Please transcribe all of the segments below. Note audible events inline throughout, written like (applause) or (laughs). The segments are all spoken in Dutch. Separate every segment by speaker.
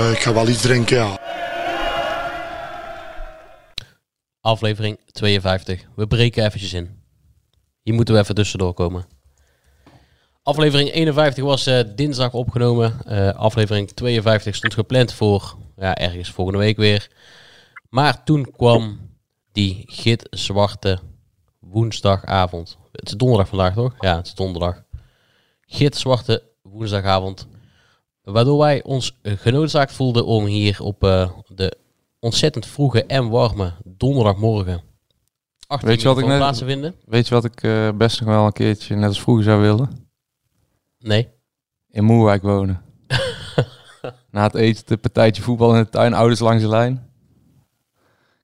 Speaker 1: Uh, ik ga wel iets drinken, ja.
Speaker 2: Aflevering 52. We breken eventjes in. Hier moeten we even tussendoor komen. Aflevering 51 was uh, dinsdag opgenomen. Uh, aflevering 52 stond gepland voor ja, ergens volgende week weer. Maar toen kwam die gitzwarte woensdagavond. Het is donderdag vandaag toch? Ja, het is donderdag. Gitzwarte woensdagavond. Waardoor wij ons genoodzaakt voelden om hier op uh, de ontzettend vroege en warme donderdagmorgen.
Speaker 3: Weet je wat ik net,
Speaker 2: plaatsen vinden.
Speaker 3: Weet je wat ik uh, best nog wel een keertje net als vroeger zou willen?
Speaker 2: Nee.
Speaker 3: In Moerwijk wonen. (laughs) Na het eten, de partijtje voetbal in de tuin, ouders langs de lijn.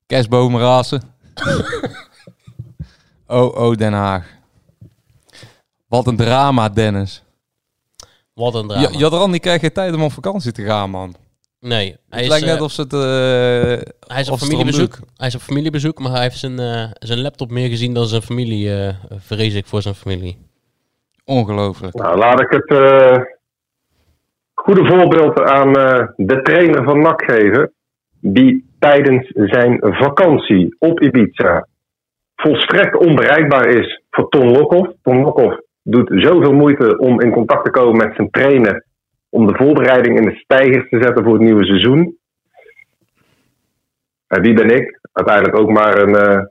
Speaker 3: Kerstbomen rasen. (laughs) oh, oh, Den Haag. Wat een drama, Dennis.
Speaker 2: Wat een drama.
Speaker 3: Je, je had er al niet geen tijd om op vakantie te gaan, man.
Speaker 2: Nee.
Speaker 3: Het
Speaker 2: Hij is,
Speaker 3: lijkt net
Speaker 2: eh,
Speaker 3: of ze het... uh,
Speaker 2: hij is op familiebezoek. Hij is op familiebezoek, maar hij heeft zijn, uh, zijn laptop meer gezien dan zijn familie, uh, vrees ik, voor zijn familie.
Speaker 3: Ongelooflijk.
Speaker 4: Nou, laat ik het goede voorbeeld aan de trainer van NAC geven. Die tijdens zijn vakantie op Ibiza volstrekt onbereikbaar is voor Ton Lokhoff. Ton Lokhoff doet zoveel moeite om in contact te komen met zijn trainer. Om de voorbereiding in de stijgers te zetten voor het nieuwe seizoen. En wie ben ik? Uiteindelijk ook maar een uh,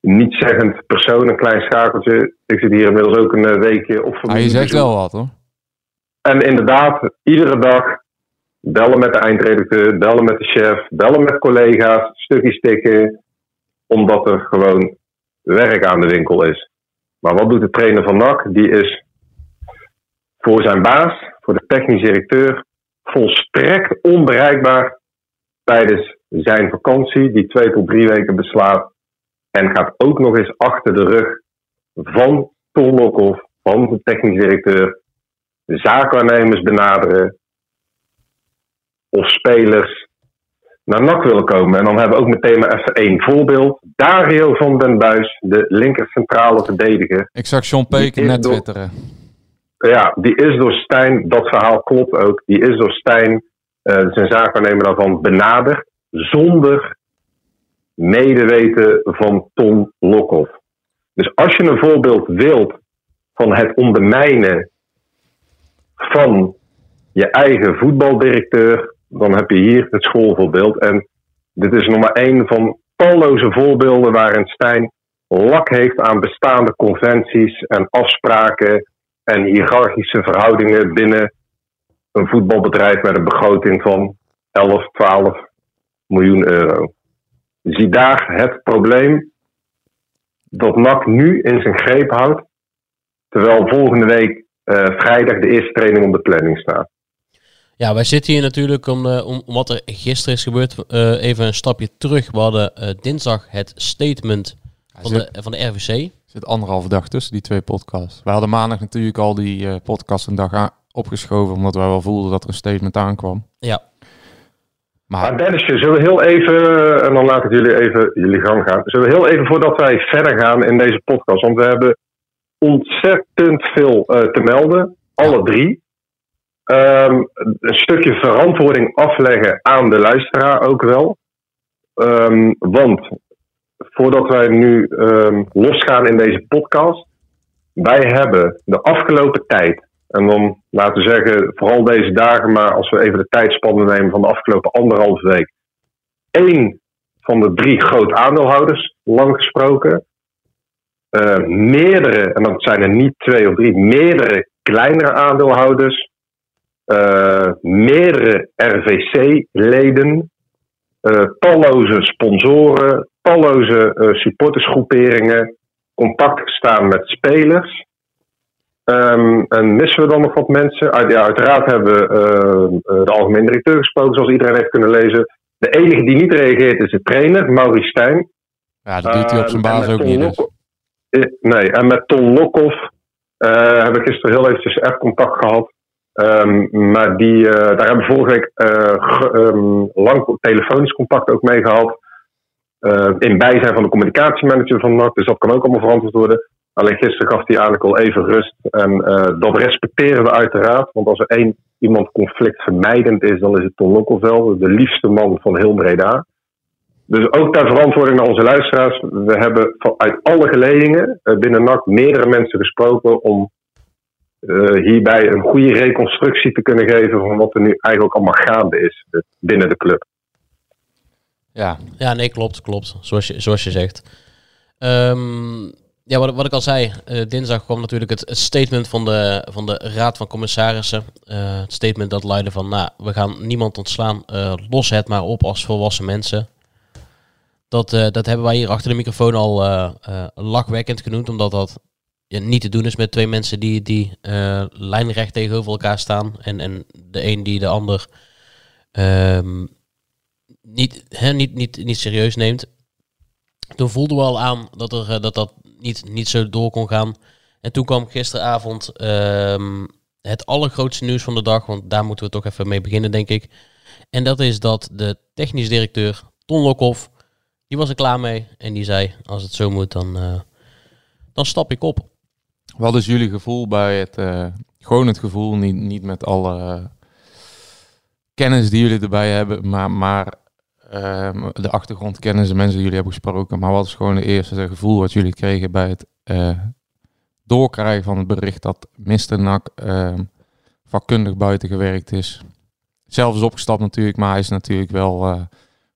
Speaker 4: niet-zeggend persoon, een klein schakeltje. Ik zit hier inmiddels ook een weekje op
Speaker 3: familie. Ah, je zegt wel wat hoor.
Speaker 4: En inderdaad, iedere dag bellen met de eindredacteur, bellen met de chef, bellen met collega's, stukjes tikken. Omdat er gewoon werk aan de winkel is. Maar wat doet de trainer van NAC? Die is voor zijn baas, voor de technisch directeur, volstrekt onbereikbaar tijdens zijn vakantie, die twee tot drie weken beslaat. En gaat ook nog eens achter de rug van Lokhoff, van de technisch directeur, zaakwaarnemers benaderen of spelers naar NAC willen komen. En dan hebben we ook meteen maar even één voorbeeld. Dario van den Buis, de linker centrale verdediger.
Speaker 3: Ik zag John Peek net
Speaker 4: door,
Speaker 3: twitteren.
Speaker 4: Ja, die is door Stijn, dat verhaal klopt ook, die is door Stijn, uh, zijn zaakwaarnemer daarvan, benaderd zonder medeweten van Tom Lokhoff. Dus als je een voorbeeld wilt van het ondermijnen van je eigen voetbaldirecteur, dan heb je hier het schoolvoorbeeld. En dit is nog maar één van talloze voorbeelden waarin Stijn lak heeft aan bestaande conventies en afspraken en hiërarchische verhoudingen binnen een voetbalbedrijf met een begroting van 11, 12 miljoen euro. Zie daar het probleem dat NAC nu in zijn greep houdt, terwijl volgende week uh, vrijdag de eerste training op de planning staat.
Speaker 2: Ja, wij zitten hier natuurlijk om, uh, om, om, wat er gisteren is gebeurd. Uh, even een stapje terug. We hadden uh, dinsdag het statement van,
Speaker 3: zit,
Speaker 2: de, van de RVC.
Speaker 3: Er zit anderhalve dag tussen die twee podcasts. We hadden maandag natuurlijk al die podcast een dag opgeschoven, omdat wij wel voelden dat er een statement aankwam.
Speaker 2: Ja.
Speaker 4: Maar, maar Dennisje, zullen we heel even, en dan laat ik jullie even jullie gang gaan. Zullen we heel even voordat wij verder gaan in deze podcast, want we hebben ontzettend veel te melden, alle drie. Um, een stukje verantwoording afleggen aan de luisteraar ook wel. Um, want voordat wij nu um, losgaan in deze podcast, wij hebben de afgelopen tijd, en dan laten we zeggen vooral deze dagen, maar als we even de tijdspannen nemen van de afgelopen anderhalve week, één van de drie groot aandeelhouders lang gesproken. Meerdere, en dat zijn er niet twee of drie, meerdere kleinere aandeelhouders uh, meerdere RVC-leden, uh, talloze sponsoren, talloze uh, supportersgroeperingen, contact gestaan met spelers. Ehm, en missen we dan nog wat mensen? Uit, ja, uiteraard hebben we de algemeen directeur gesproken, zoals iedereen heeft kunnen lezen. De enige die niet reageert is de trainer, Maurice Stijn.
Speaker 3: Ja, dat doet hij op zijn baas ook niet. Dus.
Speaker 4: Eh, Nee, en met Ton Lokhoff eh, heb ik gisteren heel eventjes app-contact gehad. Ehm, maar die, eh, daar hebben we vorige week eh, ehm, lang telefonisch contact ook mee gehad. Eh, in bijzijn van de communicatiemanager van NAC. Dus dat kan ook allemaal verantwoord worden. Alleen gisteren gaf hij eigenlijk al even rust. En eh, dat respecteren we uiteraard. Want als er één iemand conflictvermijdend is, dan is het Lokhoff wel. De liefste man van heel Breda. Dus ook ter verantwoording naar onze luisteraars. We hebben uit alle geledingen binnen NAC meerdere mensen gesproken om hierbij een goede reconstructie te kunnen geven van wat er nu eigenlijk allemaal gaande is eh, binnen de club.
Speaker 3: Ja,
Speaker 2: Ja, nee, klopt, klopt. Zoals je, zoals je zegt. Ehm, ja, wat, wat ik al zei, eh, dinsdag kwam natuurlijk het, het statement van de, van de Raad van Commissarissen. Eh, het statement dat luidde van, nou, we gaan niemand ontslaan, eh, los het maar op als volwassen mensen. Dat, eh, dat hebben wij hier achter de microfoon al eh, eh, lachwekkend genoemd, omdat dat niet te doen is met twee mensen die, die eh, lijnrecht tegenover elkaar staan. En, en de een die de ander ehm, niet, hè, niet, niet, niet serieus neemt. Toen voelden we al aan dat er, eh, dat, dat niet, niet zo door kon gaan. En toen kwam gisteravond ehm, het allergrootste nieuws van de dag, want daar moeten we toch even mee beginnen, denk ik. En dat is dat de technisch directeur, Ton Lokhoff, die was er klaar mee. En die zei, als het zo moet, dan, eh, dan stap ik op.
Speaker 3: Wat is jullie gevoel bij het, eh, gewoon het gevoel, niet, niet met alle eh, kennis die jullie erbij hebben, maar, maar ehm, de achtergrondkennis, de mensen die jullie hebben gesproken. Maar wat is gewoon het eerste gevoel wat jullie kregen bij het eh, doorkrijgen van het bericht dat Mr. Nak ehm, vakkundig buiten gewerkt is? Zelf is opgestapt natuurlijk, maar hij is natuurlijk wel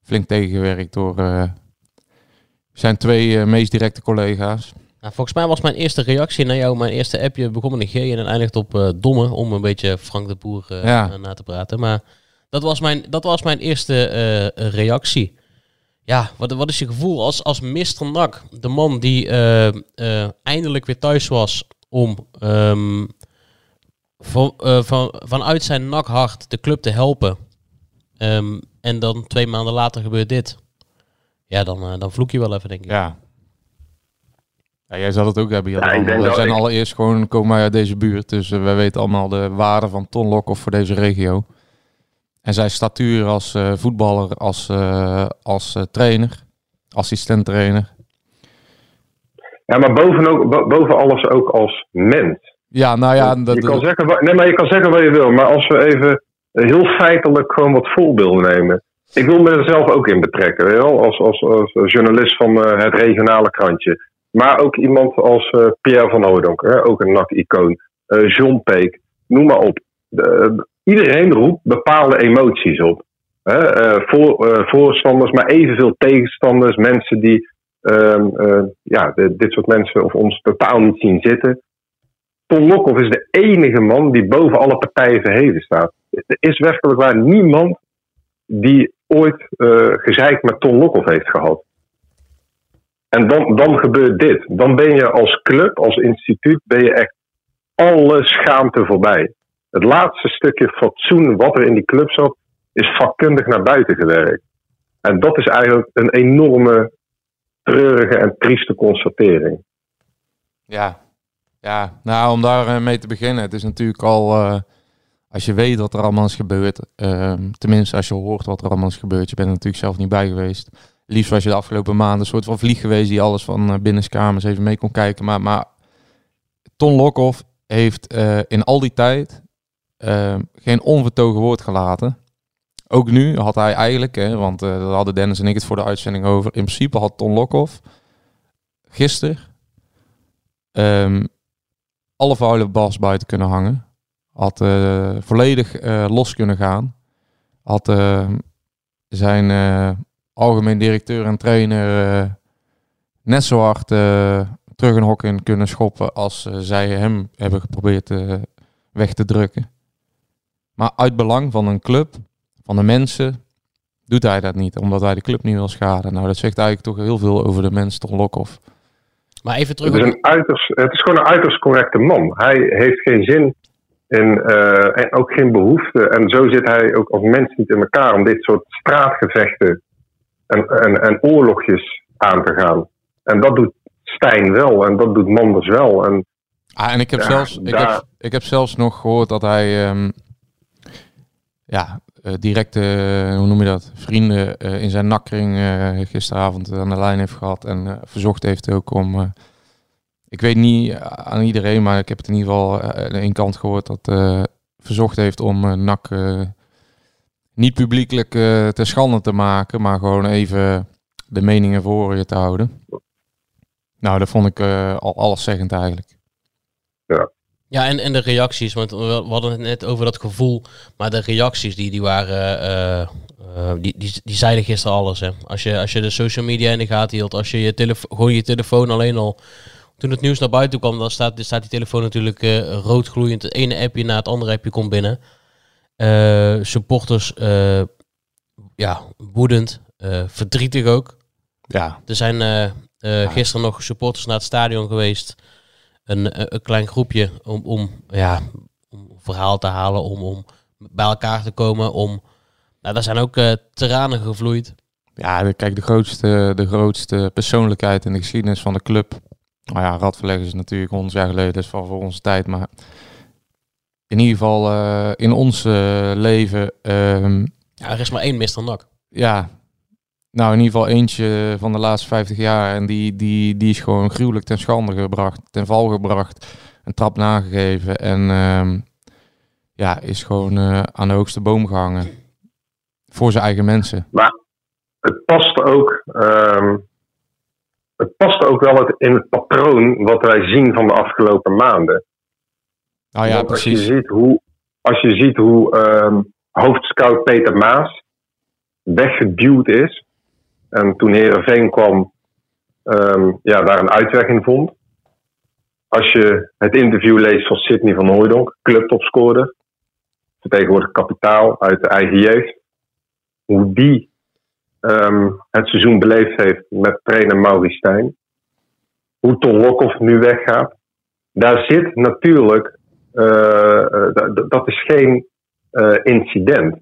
Speaker 3: flink tegengewerkt door zijn twee meest directe collega's.
Speaker 2: Nou, volgens mij was mijn eerste reactie naar jou, mijn eerste appje begon met een G en dan eindigt op eh, domme, om een beetje Frank de Boer eh,
Speaker 3: Ja.
Speaker 2: eh, na te praten. Maar dat was mijn, dat was mijn eerste reactie. Ja, wat, wat is je gevoel als, als Mr. Nak, de man die eindelijk weer thuis was om ehm, van, van, vanuit zijn nakhart de club te helpen. Ehm, en dan twee maanden later gebeurt dit. Ja, dan, dan vloek je wel even, denk ik.
Speaker 3: Ja. Ja jij zal het ook hebben.
Speaker 4: Ja, denk
Speaker 3: we zijn
Speaker 4: ik-
Speaker 3: allereerst gewoon, komen uit deze buurt. Dus eh, wij weten allemaal de waarde van Ton Lokhoff voor deze regio. En zijn statuur als eh, voetballer, als, eh, als trainer, assistent trainer.
Speaker 4: Ja, maar boven, ook, bo- boven alles ook als mens.
Speaker 3: Ja, nou ja, dat,
Speaker 4: je, kan zeggen, nee, maar je kan zeggen wat je wil, maar als we even heel feitelijk gewoon wat voorbeelden nemen. Ik wil me er zelf ook in betrekken, weet je wel? Als, als, als journalist van het regionale krantje. Maar ook iemand als eh, Pierre van Hooydonk, hè? ook een NAC-icoon. eh, John Peek, noem maar op. De- iedereen roept bepaalde emoties op. Hè? eh, voor, eh, voorstanders, maar evenveel tegenstanders. Mensen die ehm, eh, ja, dit soort mensen of ons totaal niet zien zitten. Ton Lokhoff is de enige man die boven alle partijen verheven staat. Er is werkelijk waar niemand die ooit eh gezeik met Ton Lokhoff heeft gehad. En dan, dan gebeurt dit. Dan ben je als club, als instituut, ben je echt alle schaamte voorbij. Het laatste stukje fatsoen wat er in die club zat, is vakkundig naar buiten gewerkt. En dat is eigenlijk een enorme treurige en trieste constatering.
Speaker 3: Ja, ja. nou om daar eh, mee te beginnen. Het is natuurlijk al, eh, als je weet wat er allemaal is gebeurd, ehm, tenminste als je hoort wat er allemaal is gebeurd, je bent er natuurlijk zelf niet bij geweest. Liefst was je de afgelopen maanden een soort van vlieg geweest die alles van uh, binnenskamers even mee kon kijken. Maar, maar Ton Lokhoff heeft eh, in al die tijd eh, geen onvertogen woord gelaten. Ook nu had hij eigenlijk, hè, want uh, daar hadden Dennis en ik het voor de uitzending over. In principe had Ton Lokhoff gisteren um, alle vuile bas buiten kunnen hangen. Had volledig los kunnen gaan. Had zijn algemeen directeur en trainer uh, net zo hard uh, terug een hok in kunnen schoppen als uh, zij hem hebben geprobeerd uh, weg te drukken. Maar uit belang van een club, van de mensen, doet hij dat niet. Omdat hij de club niet wil schaden. Nou, dat zegt eigenlijk toch heel veel over de mens Ton Lokhoff.
Speaker 2: Maar even terug.
Speaker 4: Het is, een uiterst, het is gewoon een uiterst correcte man. Hij heeft geen zin in, eh, en ook geen behoefte. En zo zit hij ook als mens niet in elkaar om dit soort straatgevechten en, en, en oorlogjes aan te gaan. En dat doet Stijn wel en dat doet Manders wel. En,
Speaker 3: ah, en ik heb,
Speaker 4: Ja,
Speaker 3: zelfs, ik,
Speaker 4: daar-
Speaker 3: heb, ik heb zelfs nog gehoord dat hij ehm, ja, eh, directe, eh, hoe noem je dat, vrienden eh, in zijn nakkring eh, gisteravond aan de lijn heeft gehad. En verzocht heeft ook om, ik weet niet aan iedereen, maar ik heb het in ieder geval aan één kant gehoord dat verzocht heeft om eh, niet publiekelijk eh te schande te maken, maar gewoon even de meningen voor je te houden. Nou, dat vond ik eh, al alleszeggend eigenlijk.
Speaker 2: Ja, en, en de reacties, want we hadden het net over dat gevoel, maar de reacties die, die waren, eh, eh, die, die, die zeiden gisteren alles. Hè. Als, je, als je de social media in de gaten hield, als je je telefoon, gewoon je telefoon alleen al, toen het nieuws naar buiten kwam, dan staat, staat die telefoon natuurlijk eh, rood gloeiend. Het ene appje na het andere appje komt binnen. Eh, supporters, eh, ja, woedend, eh, verdrietig ook.
Speaker 3: Ja,
Speaker 2: Er zijn eh, gisteren nog supporters naar het stadion geweest. Een, een, klein groepje om, om, ja, om verhaal te halen, om, om bij elkaar te komen. Om, nou, daar zijn ook eh tranen gevloeid.
Speaker 3: Ja, kijk, de grootste, de grootste persoonlijkheid in de geschiedenis van de club. Nou ja, Radverleggen is natuurlijk honderd jaar geleden, dat is van voor onze tijd. Maar in ieder geval eh, in ons eh, leven, ehm,
Speaker 2: Ja, er is maar één Mr. Nak.
Speaker 3: ja, nou in ieder geval eentje van de laatste 50 jaar. En die, die, die is gewoon gruwelijk ten schande gebracht, ten val gebracht, een trap nagegeven. En ehm, ja, is gewoon eh, aan de hoogste boom gehangen. Voor zijn eigen mensen.
Speaker 4: het past ook. ehm, het past ook wel het- in het patroon wat wij zien van de afgelopen maanden.
Speaker 3: Nou ja,
Speaker 4: Want als
Speaker 3: precies.
Speaker 4: Je ziet hoe, als je ziet hoe ehm, hoofdscout Peter Maas weggeduwd is. En toen Heerenveen kwam, ehm, ja, daar een uitweg in vond. Als je het interview leest van Sidney van Hooijdonk, clubtopscorer. Vertegenwoordig kapitaal uit de eigen jeugd. Hoe die ehm, het seizoen beleefd heeft met trainer Maurice Stijn. Hoe Ton Lokhoff nu weggaat. Daar zit natuurlijk dat is geen eh, incident.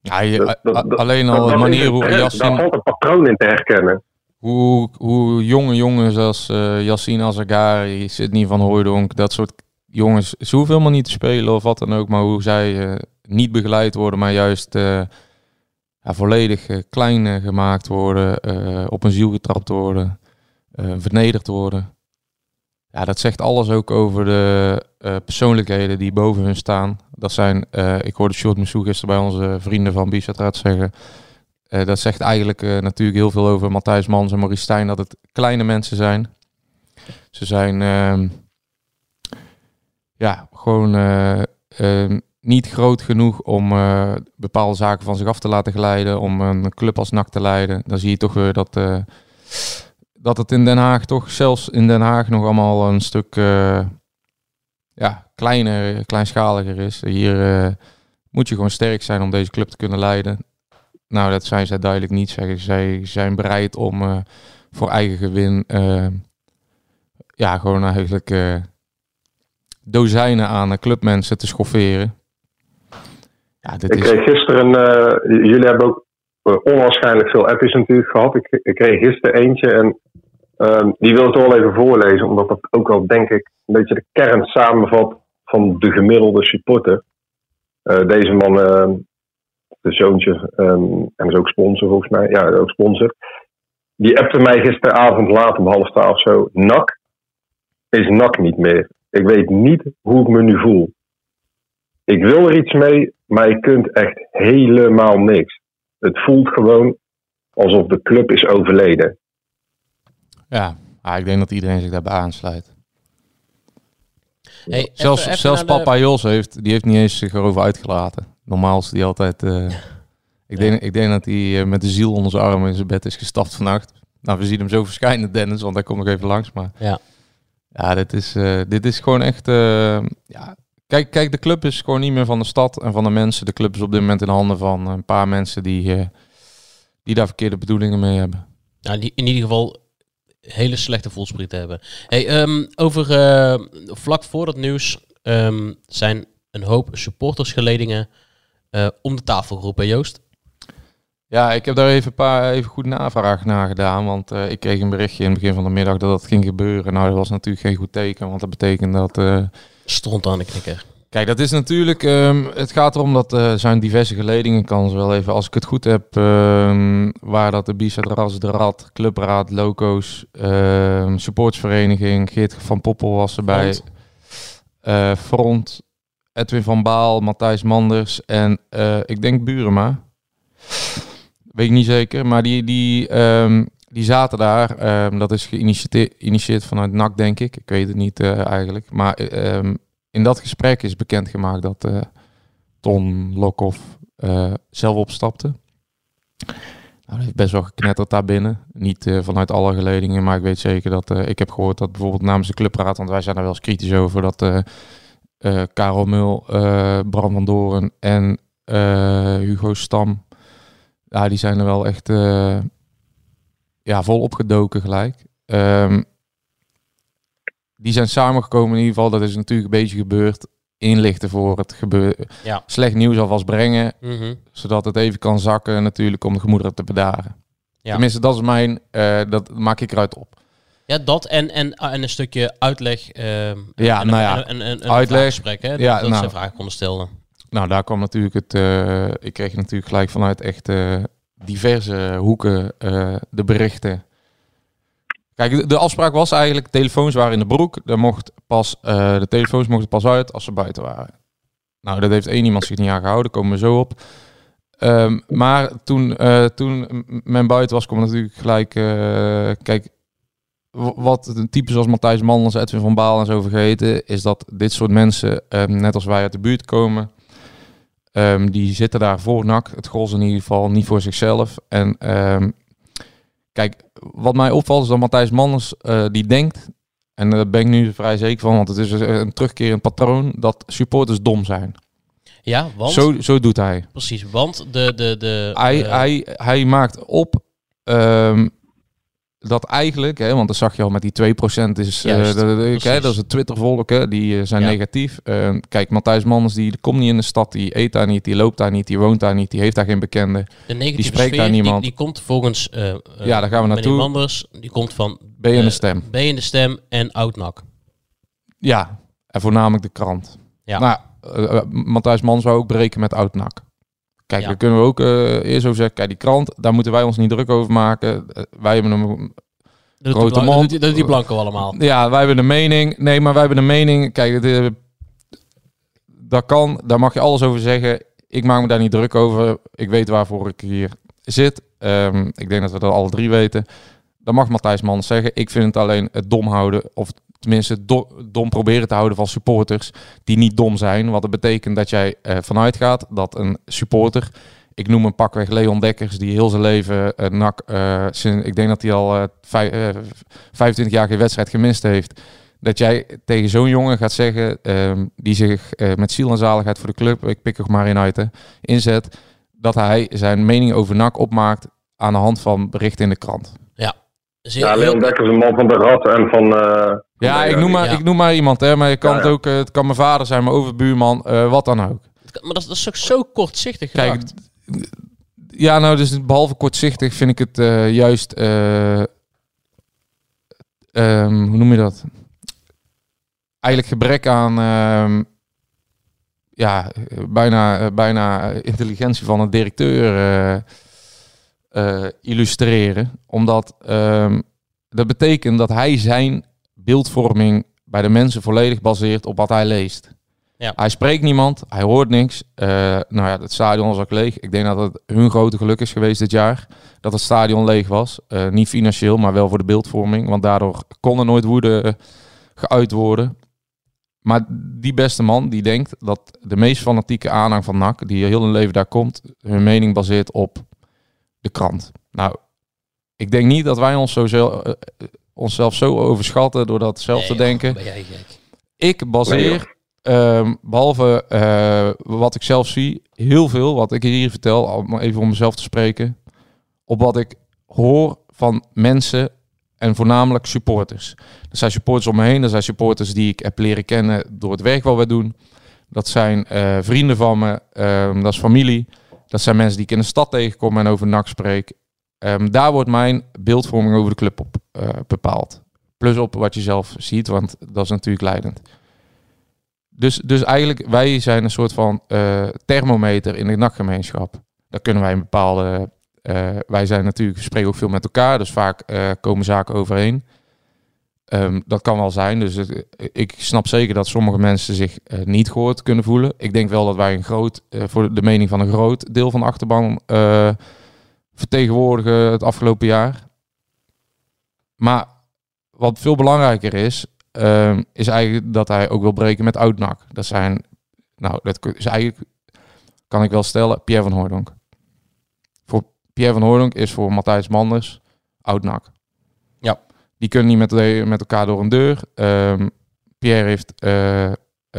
Speaker 3: Ja, je-
Speaker 4: Dat- dat-
Speaker 3: alleen al de manier hoe
Speaker 4: trend. Daar
Speaker 3: Yassin,
Speaker 4: valt een patroon in te herkennen.
Speaker 3: hoe, hoe jonge jongens als eh Yassine Azagari, Sidney van Hooijdonk, dat soort jongens, ze hoeven helemaal niet te spelen of wat dan ook, maar hoe zij eh, niet begeleid worden, maar juist eh, ja, volledig eh, klein eh, gemaakt worden, eh, op een ziel getrapt worden, eh, vernederd worden. Ja, dat zegt alles ook over de eh, persoonlijkheden die boven hun staan. Dat zijn, eh, ik hoorde Short Moussou gisteren bij onze vrienden van Bicetraat zeggen, eh, dat zegt eigenlijk natuurlijk heel veel over Matthijs Mans en Maurice Stijn, dat het kleine mensen zijn. Ze zijn ehm, ja, gewoon eh, ehm, niet groot genoeg om bepaalde zaken van zich af te laten glijden, om een club als NAC te leiden. Dan zie je toch weer dat, dat het in Den Haag toch, zelfs in Den Haag, nog allemaal een stuk eh, ja, kleiner, kleinschaliger is. Hier eh, moet je gewoon sterk zijn om deze club te kunnen leiden. Nou, dat zijn zij duidelijk niet. Zeggen. Zij zijn bereid om eh, voor eigen gewin ja, gewoon eigenlijk dozijnen aan clubmensen te schofferen. Ja, dit
Speaker 4: Ik
Speaker 3: is...
Speaker 4: kreeg gisteren, jullie hebben ook onwaarschijnlijk veel appjes natuurlijk gehad. Ik, ik kreeg gisteren eentje en ehm, die wil ik toch wel even voorlezen, omdat dat ook wel, denk ik, een beetje de kern samenvat van de gemiddelde supporter. Eh, deze man, eh, de zoontje, ehm, en is ook sponsor volgens mij, ja, ook sponsor. Die appte mij gisteravond laat om half twaalf zo. NAC is NAC niet meer. Ik weet niet hoe ik me nu voel. Ik wil er iets mee, maar je kunt echt helemaal niks. Het voelt gewoon alsof de club is overleden.
Speaker 3: Ja, ah, ik denk dat iedereen zich daarbij aansluit.
Speaker 2: Hey,
Speaker 3: Zelfs,
Speaker 2: even- even
Speaker 3: zelfs
Speaker 2: de-
Speaker 3: papa Jos heeft, die heeft niet eens zich erover uitgelaten. Normaal is die altijd... eh, ik, denk, ik denk dat hij eh, met de ziel onder zijn arm in zijn bed is gestapt vannacht. Nou, we zien hem zo verschijnen, Dennis, want hij komt nog even langs. Maar
Speaker 2: Ja.
Speaker 3: ja dit, is, eh, dit is gewoon echt... eh, ja. Kijk, kijk, de club is gewoon niet meer van de stad en van de mensen. De club is op dit moment in handen van een paar mensen die, eh, die daar verkeerde bedoelingen mee hebben.
Speaker 2: Nou, die- in ieder geval, hele slechte voelspriet hebben. Hey, ehm, over eh, vlak voor dat nieuws ehm, zijn een hoop supportersgeledingen eh, om de tafel geroepen, Joost.
Speaker 3: Ja, ik heb daar even, een paar, even goed navraag naar gedaan. Want ik kreeg een berichtje in het begin van de middag dat dat ging gebeuren. Nou, dat was natuurlijk geen goed teken. Want dat betekent dat... eh,
Speaker 2: Stond aan de knikker.
Speaker 3: Kijk, dat is natuurlijk... ehm, het gaat erom dat er zijn diverse geledingen. kan ze wel even, als ik het goed heb... ehm, waar dat de Bisa, Ras, de Rad, Clubraad, Loco's... ehm supportsvereniging, Geert van Poppel was erbij.
Speaker 2: Front.
Speaker 3: eh, Front, Edwin van Baal, Matthijs Manders en eh, ik denk Burema. Weet ik niet zeker, maar die, die, die zaten daar. Ehm, dat is geïnitieerd vanuit NAC, denk ik. Ik weet het niet eh, eigenlijk. Maar ehm, in dat gesprek is bekendgemaakt dat eh, Ton Lokhoff eh, zelf opstapte. Nou, dat heeft best wel geknetterd daar binnen. Niet vanuit alle geledingen, maar ik weet zeker dat... ik heb gehoord dat bijvoorbeeld namens de clubraad... want wij zijn er wel eens kritisch over... dat Karel Mul, Bram van Doren en Hugo Stam... Ja, die zijn er wel echt ja, vol opgedoken gelijk. Ehm, die zijn samengekomen in ieder geval. Dat is natuurlijk een beetje gebeurd. Inlichten voor het gebeur
Speaker 2: Ja.
Speaker 3: slecht nieuws alvast brengen.
Speaker 2: Mhm.
Speaker 3: Zodat het even kan zakken natuurlijk om de gemoederen te bedaren.
Speaker 2: Ja.
Speaker 3: Tenminste, dat is mijn... eh, dat maak ik eruit op.
Speaker 2: Ja, dat en, en, en een stukje uitleg. ehm,
Speaker 3: Ja,
Speaker 2: en,
Speaker 3: nou ja,
Speaker 2: En, en,
Speaker 3: uitleg.
Speaker 2: vraaggesprek, hè? Dat,
Speaker 3: Ja,
Speaker 2: dat
Speaker 3: nou.
Speaker 2: ze vragen konden stellen.
Speaker 3: Nou, daar kwam natuurlijk het... eh, ik kreeg natuurlijk gelijk vanuit echt eh, diverse hoeken eh, de berichten. Kijk, de, afspraak was eigenlijk, telefoons waren in de broek. Er mocht pas, eh, de telefoons mochten pas uit als ze buiten waren. Nou, dat heeft één iemand zich niet aan gehouden, daar komen we zo op. Ehm, maar toen, eh, toen men buiten was, kwam natuurlijk gelijk... kijk, wat type zoals Matthijs Mandels, Edwin van Baal en zo vergeten... is dat dit soort mensen, ehm, net als wij uit de buurt komen... Ehm, die zitten daar voor NAC, het gros in ieder geval, niet voor zichzelf. En ehm, kijk, wat mij opvalt is dat Matthijs Manders eh, die denkt, en daar ben ik nu vrij zeker van, want het is een een terugkerend patroon, dat supporters dom zijn.
Speaker 2: Ja, want...
Speaker 3: Zo, zo doet hij.
Speaker 2: Precies, want de... de, de
Speaker 3: Hij, hij, hij maakt op ehm, dat eigenlijk, hè, want dat zag je al met die 2% is, eh,
Speaker 2: Juist, precies.
Speaker 3: hè, dat is het Twittervolk, hè, die eh, zijn
Speaker 2: Ja.
Speaker 3: negatief. Ehm, kijk, Matthijs Manders die komt niet in de stad, die eet daar niet, die loopt daar niet, die woont daar niet, die heeft daar geen bekende.
Speaker 2: de negatieve
Speaker 3: spreekt
Speaker 2: sfeer,
Speaker 3: daar
Speaker 2: die-
Speaker 3: niemand.
Speaker 2: Die, komt volgens... eh,
Speaker 3: Ja, daar gaan we naartoe.
Speaker 2: Manders, die komt van...
Speaker 3: Je in de stem?
Speaker 2: Ben je in de stem en Oudnak.
Speaker 3: Ja, en voornamelijk de krant.
Speaker 2: Ja.
Speaker 3: Nou, Matthijs Mans zou ook breken met Oud-NAC. Kijk,
Speaker 2: Ja.
Speaker 3: daar kunnen we ook eh, eerst over zeggen. Kijk, die krant, daar moeten wij ons niet druk over maken. Eh, wij hebben een,
Speaker 2: Dat
Speaker 3: Grote
Speaker 2: die, dat
Speaker 3: mond.
Speaker 2: dat die blanco allemaal.
Speaker 3: ja, wij hebben een mening. Nee, maar wij hebben een mening. Kijk, de, dat kan, daar mag je alles over zeggen. Ik maak me daar niet druk over. Ik weet waarvoor ik hier zit. Ehm, ik denk dat we dat alle drie weten. Dat mag Matthijs Mans zeggen. Ik vind het alleen het dom houden, of tenminste do- dom proberen te houden van supporters die niet dom zijn. Wat dat betekent dat jij eh, vanuit gaat dat een supporter, ik noem een pakweg Leon Dekkers, die heel zijn leven uh, NAC, eh, ik denk dat hij al eh, vij- eh, 25 jaar geen wedstrijd gemist heeft. Dat jij tegen zo'n jongen gaat zeggen, ehm, die zich met ziel en zaligheid voor de club, ik pik er maar in uit, inzet, dat hij zijn mening over NAC opmaakt aan de hand van berichten in de krant.
Speaker 2: Zeer-
Speaker 4: Ja, Leon Dekker is een man van de Rad en van... eh,
Speaker 3: Ja,
Speaker 4: van
Speaker 3: ik noem, maar,
Speaker 2: Ja.
Speaker 3: ik noem maar iemand, hè, maar je kan
Speaker 4: Ja,
Speaker 3: het ook, eh, het kan mijn vader zijn, mijn overbuurman, eh, wat dan ook.
Speaker 2: Maar dat, is- dat is ook zo kortzichtig
Speaker 3: Kijk, ja, nou, dus behalve kortzichtig vind ik het eh, juist, eh, ehm, hoe noem je dat? Eigenlijk gebrek aan, ehm, ja, bijna, bijna intelligentie van een directeur eh, illustreren. Omdat ehm, dat betekent dat hij zijn beeldvorming bij de mensen volledig baseert op wat hij leest.
Speaker 2: Ja.
Speaker 3: Hij spreekt niemand, hij hoort niks. Eh, nou ja, het stadion was ook leeg. Ik denk dat het hun grote geluk is geweest dit jaar. Dat het stadion leeg was. Eh, niet financieel, maar wel voor de beeldvorming. Want daardoor kon er nooit woede geuit worden. Maar die beste man die denkt dat de meest fanatieke aanhang van NAC, die heel hun leven daar komt, hun mening baseert op de krant. Nou, ik denk niet dat wij ons zo zel- eh, eh, onszelf zo overschatten door dat zelf te denken.
Speaker 2: Ben jij gek.
Speaker 3: Ik baseer, ehm, behalve eh, wat ik zelf zie, heel veel wat ik hier vertel, al maar even om mezelf te spreken, op wat ik hoor van mensen En voornamelijk supporters. Er zijn supporters om me heen. Er zijn supporters die ik heb leren kennen door het werk wat we doen. Dat zijn uh, vrienden van me. Um, dat is familie. Dat zijn mensen die ik in de stad tegenkom en over NAC spreek. Um, daar wordt mijn beeldvorming over de club op uh, bepaald. Plus op wat je zelf ziet, want dat is natuurlijk leidend. Dus, dus eigenlijk, wij zijn een soort van uh, thermometer in de NAC-gemeenschap. Daar kunnen wij een bepaalde... wij zijn natuurlijk, we spreken ook veel met elkaar, dus vaak komen zaken overeen. Um, dat kan wel zijn. Dus ik snap zeker dat sommige mensen zich uh, niet gehoord kunnen voelen. Ik denk wel dat wij een groot, uh, voor de mening van een groot deel van de achterban uh, vertegenwoordigen het afgelopen jaar. Maar wat veel belangrijker is, um, is eigenlijk dat hij ook wil breken met Oudnak. Dat zijn, nou, dat is eigenlijk, kan ik wel stellen, Pierre van Hooydonk. Voor Pierre van Hooydonk is voor Matthijs Manders Oudnak. Die kunnen niet met, met elkaar door een deur. Um, Pierre heeft uh, uh,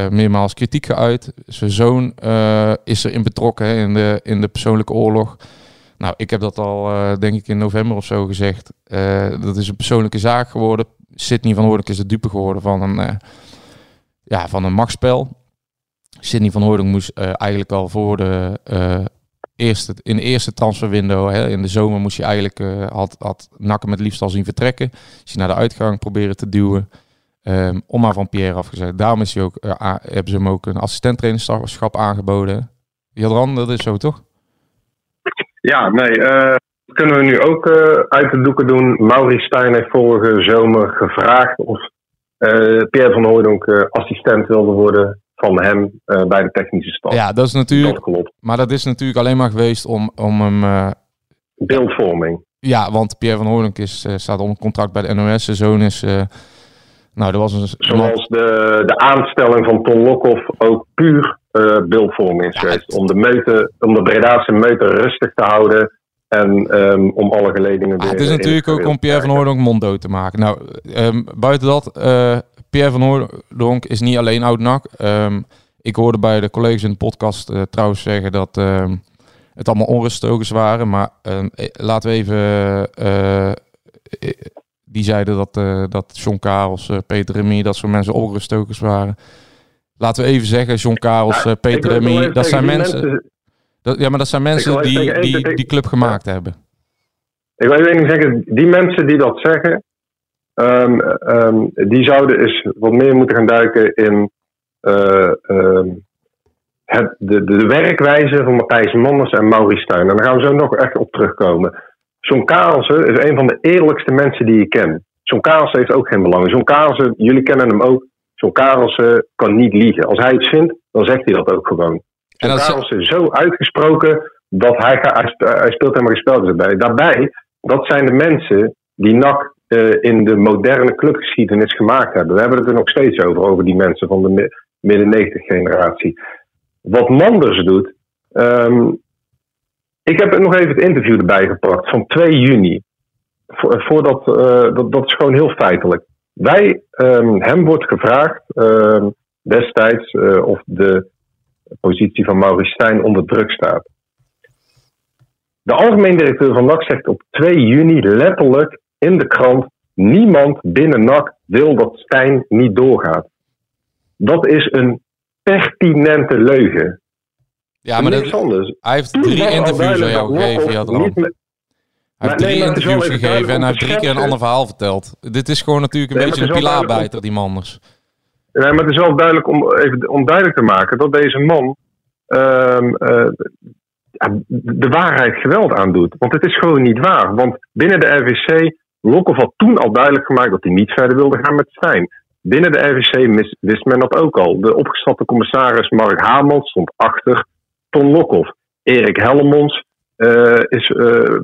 Speaker 3: meermaals kritiek geuit. Zijn zoon uh, is erin betrokken in, de, in de persoonlijke oorlog. Nou, ik heb dat al, denk ik, in november of zo gezegd. dat is een persoonlijke zaak geworden. Sidney van Hoornik is de dupe geworden van een, ja, van een machtsspel. Sidney van Hoornik moest eigenlijk al voor de eerste, in de eerste transferwindow, hè, in de zomer moest je eigenlijk, uh, had, had Nakken met liefst al zien vertrekken. Is je naar de uitgang proberen te duwen. Um, om maar van Pierre afgezet. Daarom is hij ook, uh, hebben ze hem ook een assistent aangeboden. Jadran, dat is zo toch?
Speaker 4: Ja, nee. Uh, kunnen we nu ook uit de doeken doen. Maurice Stijn heeft vorige zomer gevraagd of Pierre van Hooydonk assistent wilde worden van hem uh, bij de technische staf.
Speaker 3: Ja, dat is natuurlijk. Dat klopt. Maar dat is natuurlijk alleen maar geweest om, om hem. Uh,
Speaker 4: Beeldvorming.
Speaker 3: Ja, want Pierre van Hoornink is, uh, staat onder contract bij de NOS. Zijn zoon is. nou, dat was een.
Speaker 4: Zoals de, de aanstelling van Ton Lokhoff ook puur beeldvorming is ja, geweest. Om de, meute, om de Bredaanse meute rustig te houden. En um, om alle geledingen
Speaker 3: weer... Ja, het is natuurlijk ook om Pierre van Hoornink monddood te maken. Nou, um, buiten dat Pierre van Hoordonk is niet alleen oud-NAC. Um, ik hoorde bij de collega's in de podcast uh, trouwens zeggen dat um, het allemaal onruststokers waren. Maar um, laten we even... Uh, die zeiden dat, uh, dat John Karels, Peter Remy, dat soort mensen onruststokers waren. Laten we even zeggen, John Karels, Peter Remy, dat zijn mensen... mensen dat, ja, maar dat zijn mensen die, die die club gemaakt ja. hebben.
Speaker 4: Ik wil even zeggen, die mensen die dat zeggen, Um, um, die zouden eens wat meer moeten gaan duiken in uh, um, het, de, de, werkwijze van Matthijs Manders en Maurice Stijn. En daar gaan we zo nog echt op terugkomen. John Karelsen is een van de eerlijkste mensen die ik ken. John Karelsen heeft ook geen belang. John Karelsen, jullie kennen hem ook. John Karelsen kan niet liegen. Als hij iets vindt, dan zegt hij dat ook gewoon. John Karelsen is zo uitgesproken dat hij, hij speelt helemaal geen spelletjes bij. Daarbij, dat zijn de mensen die NAC uh, in de moderne clubgeschiedenis gemaakt hebben. We hebben het er nog steeds over, over die mensen van de midden 90 generatie. Wat Manders doet. Um, ik heb nog even het interview erbij gepakt van 2 juni. voordat, uh, dat, dat is gewoon heel feitelijk. Wij, um, hem wordt gevraagd uh, destijds of de positie van Maurice onder druk staat. De algemeen directeur van NAC zegt op 2 juni letterlijk in de krant: niemand binnen NAC wil dat Stijn niet doorgaat. Dat is een pertinente leugen.
Speaker 3: Ja, maar dat, hij heeft drie interviews aan jou gegeven, Jadran. Hij heeft drie interviews gegeven en hij heeft drie keer een ander verhaal verteld. Dit is gewoon natuurlijk een nee, beetje een pilaarbijter, die Manders.
Speaker 4: Nee, maar het is wel duidelijk om, even, om duidelijk te maken dat deze man uh, uh, de waarheid geweld aandoet. Want het is gewoon niet waar. Want binnen de RVC Lokhoff had toen al duidelijk gemaakt dat hij niet verder wilde gaan met Stijn. Binnen de RVC wist men dat ook al. De opgestapte commissaris Mark Hamels stond achter Ton Lokhoff. Erik Hellemons uh, is uh,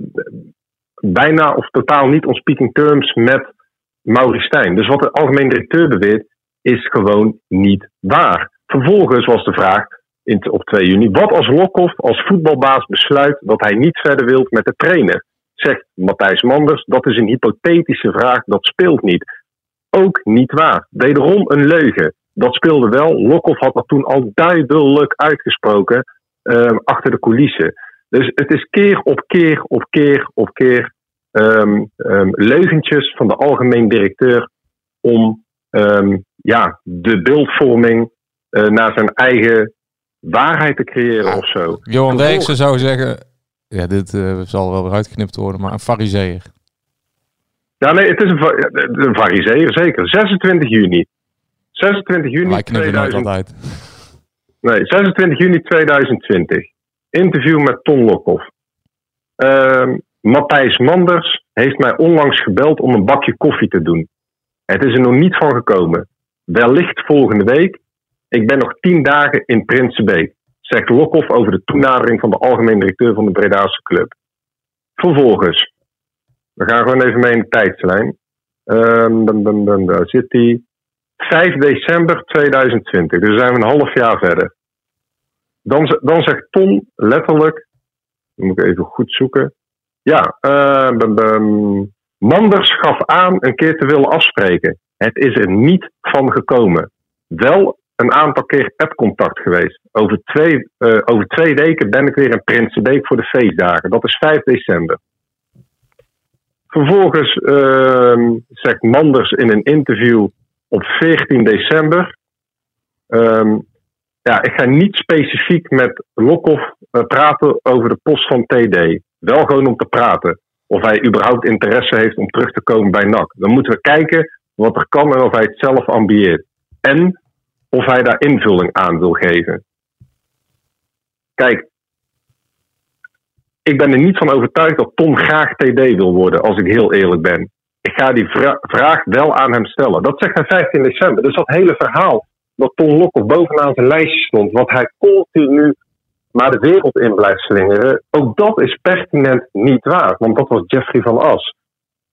Speaker 4: bijna of totaal niet on speaking terms met Maurice Stijn. Dus wat de algemeen directeur beweert, is gewoon niet waar. Vervolgens was de vraag in, op 2 juni: wat als Lokhoff als voetbalbaas besluit dat hij niet verder wil met de trainer? Zegt Matthijs Manders, dat is een hypothetische vraag, dat speelt niet. Ook niet waar. Wederom een leugen. Dat speelde wel. Lokhoff had dat toen al duidelijk uitgesproken uh, achter de coulissen. Dus het is keer op keer op keer op keer ehm, ehm, leugentjes van de algemeen directeur om ehm, ja, de beeldvorming eh, naar zijn eigen waarheid te creëren of zo.
Speaker 3: Johan Derksen zou zeggen, ja, dit eh, zal wel weer uitgeknipt worden, maar een fariseer.
Speaker 4: Ja, nee, het is een, een fariseer, zeker. 26 juni. 26 juni
Speaker 3: Wij knippen nooit
Speaker 4: 2000
Speaker 3: wat uit.
Speaker 4: Nee, 26 juni 2020. Interview met Ton Lokhoff. Ehm, Matthijs Manders heeft mij onlangs gebeld om een bakje koffie te doen. Het is er nog niet van gekomen. Wellicht volgende week. Ik ben nog tien dagen in Prinsenbeek, zegt Lokhoff over de toenadering van de algemeen directeur van de Bredaanse club. Vervolgens, we gaan gewoon even mee in de tijdslijn. Ehm, dan, daar zit hij. 5 december 2020, dus zijn we een half jaar verder. Dan, dan zegt Tom letterlijk, moet ik even goed zoeken. Ja, eh, bum. Manders gaf aan een keer te willen afspreken. Het is er niet van gekomen. Wel een aantal keer appcontact geweest. Over twee, eh, over twee weken ben ik weer in Prinsenbeek voor de feestdagen. Dat is 5 december. Vervolgens ehm, zegt Manders in een interview op 14 december. ehm, ja, ik ga niet specifiek met Lokhoff eh, praten over de post van TD. Wel gewoon om te praten. Of hij überhaupt interesse heeft om terug te komen bij NAC. Dan moeten we kijken wat er kan en of hij het zelf ambieert. En of hij daar invulling aan wil geven. Kijk, ik ben er niet van overtuigd dat Tom graag TD wil worden, als ik heel eerlijk ben. Ik ga die vra- vraag wel aan hem stellen. Dat zegt hij 15 december. Dus dat hele verhaal dat Ton Lokhoff bovenaan zijn lijstje stond, wat hij continu maar de wereld in blijft slingeren, ook dat is pertinent niet waar. Want dat was Jeffrey van As.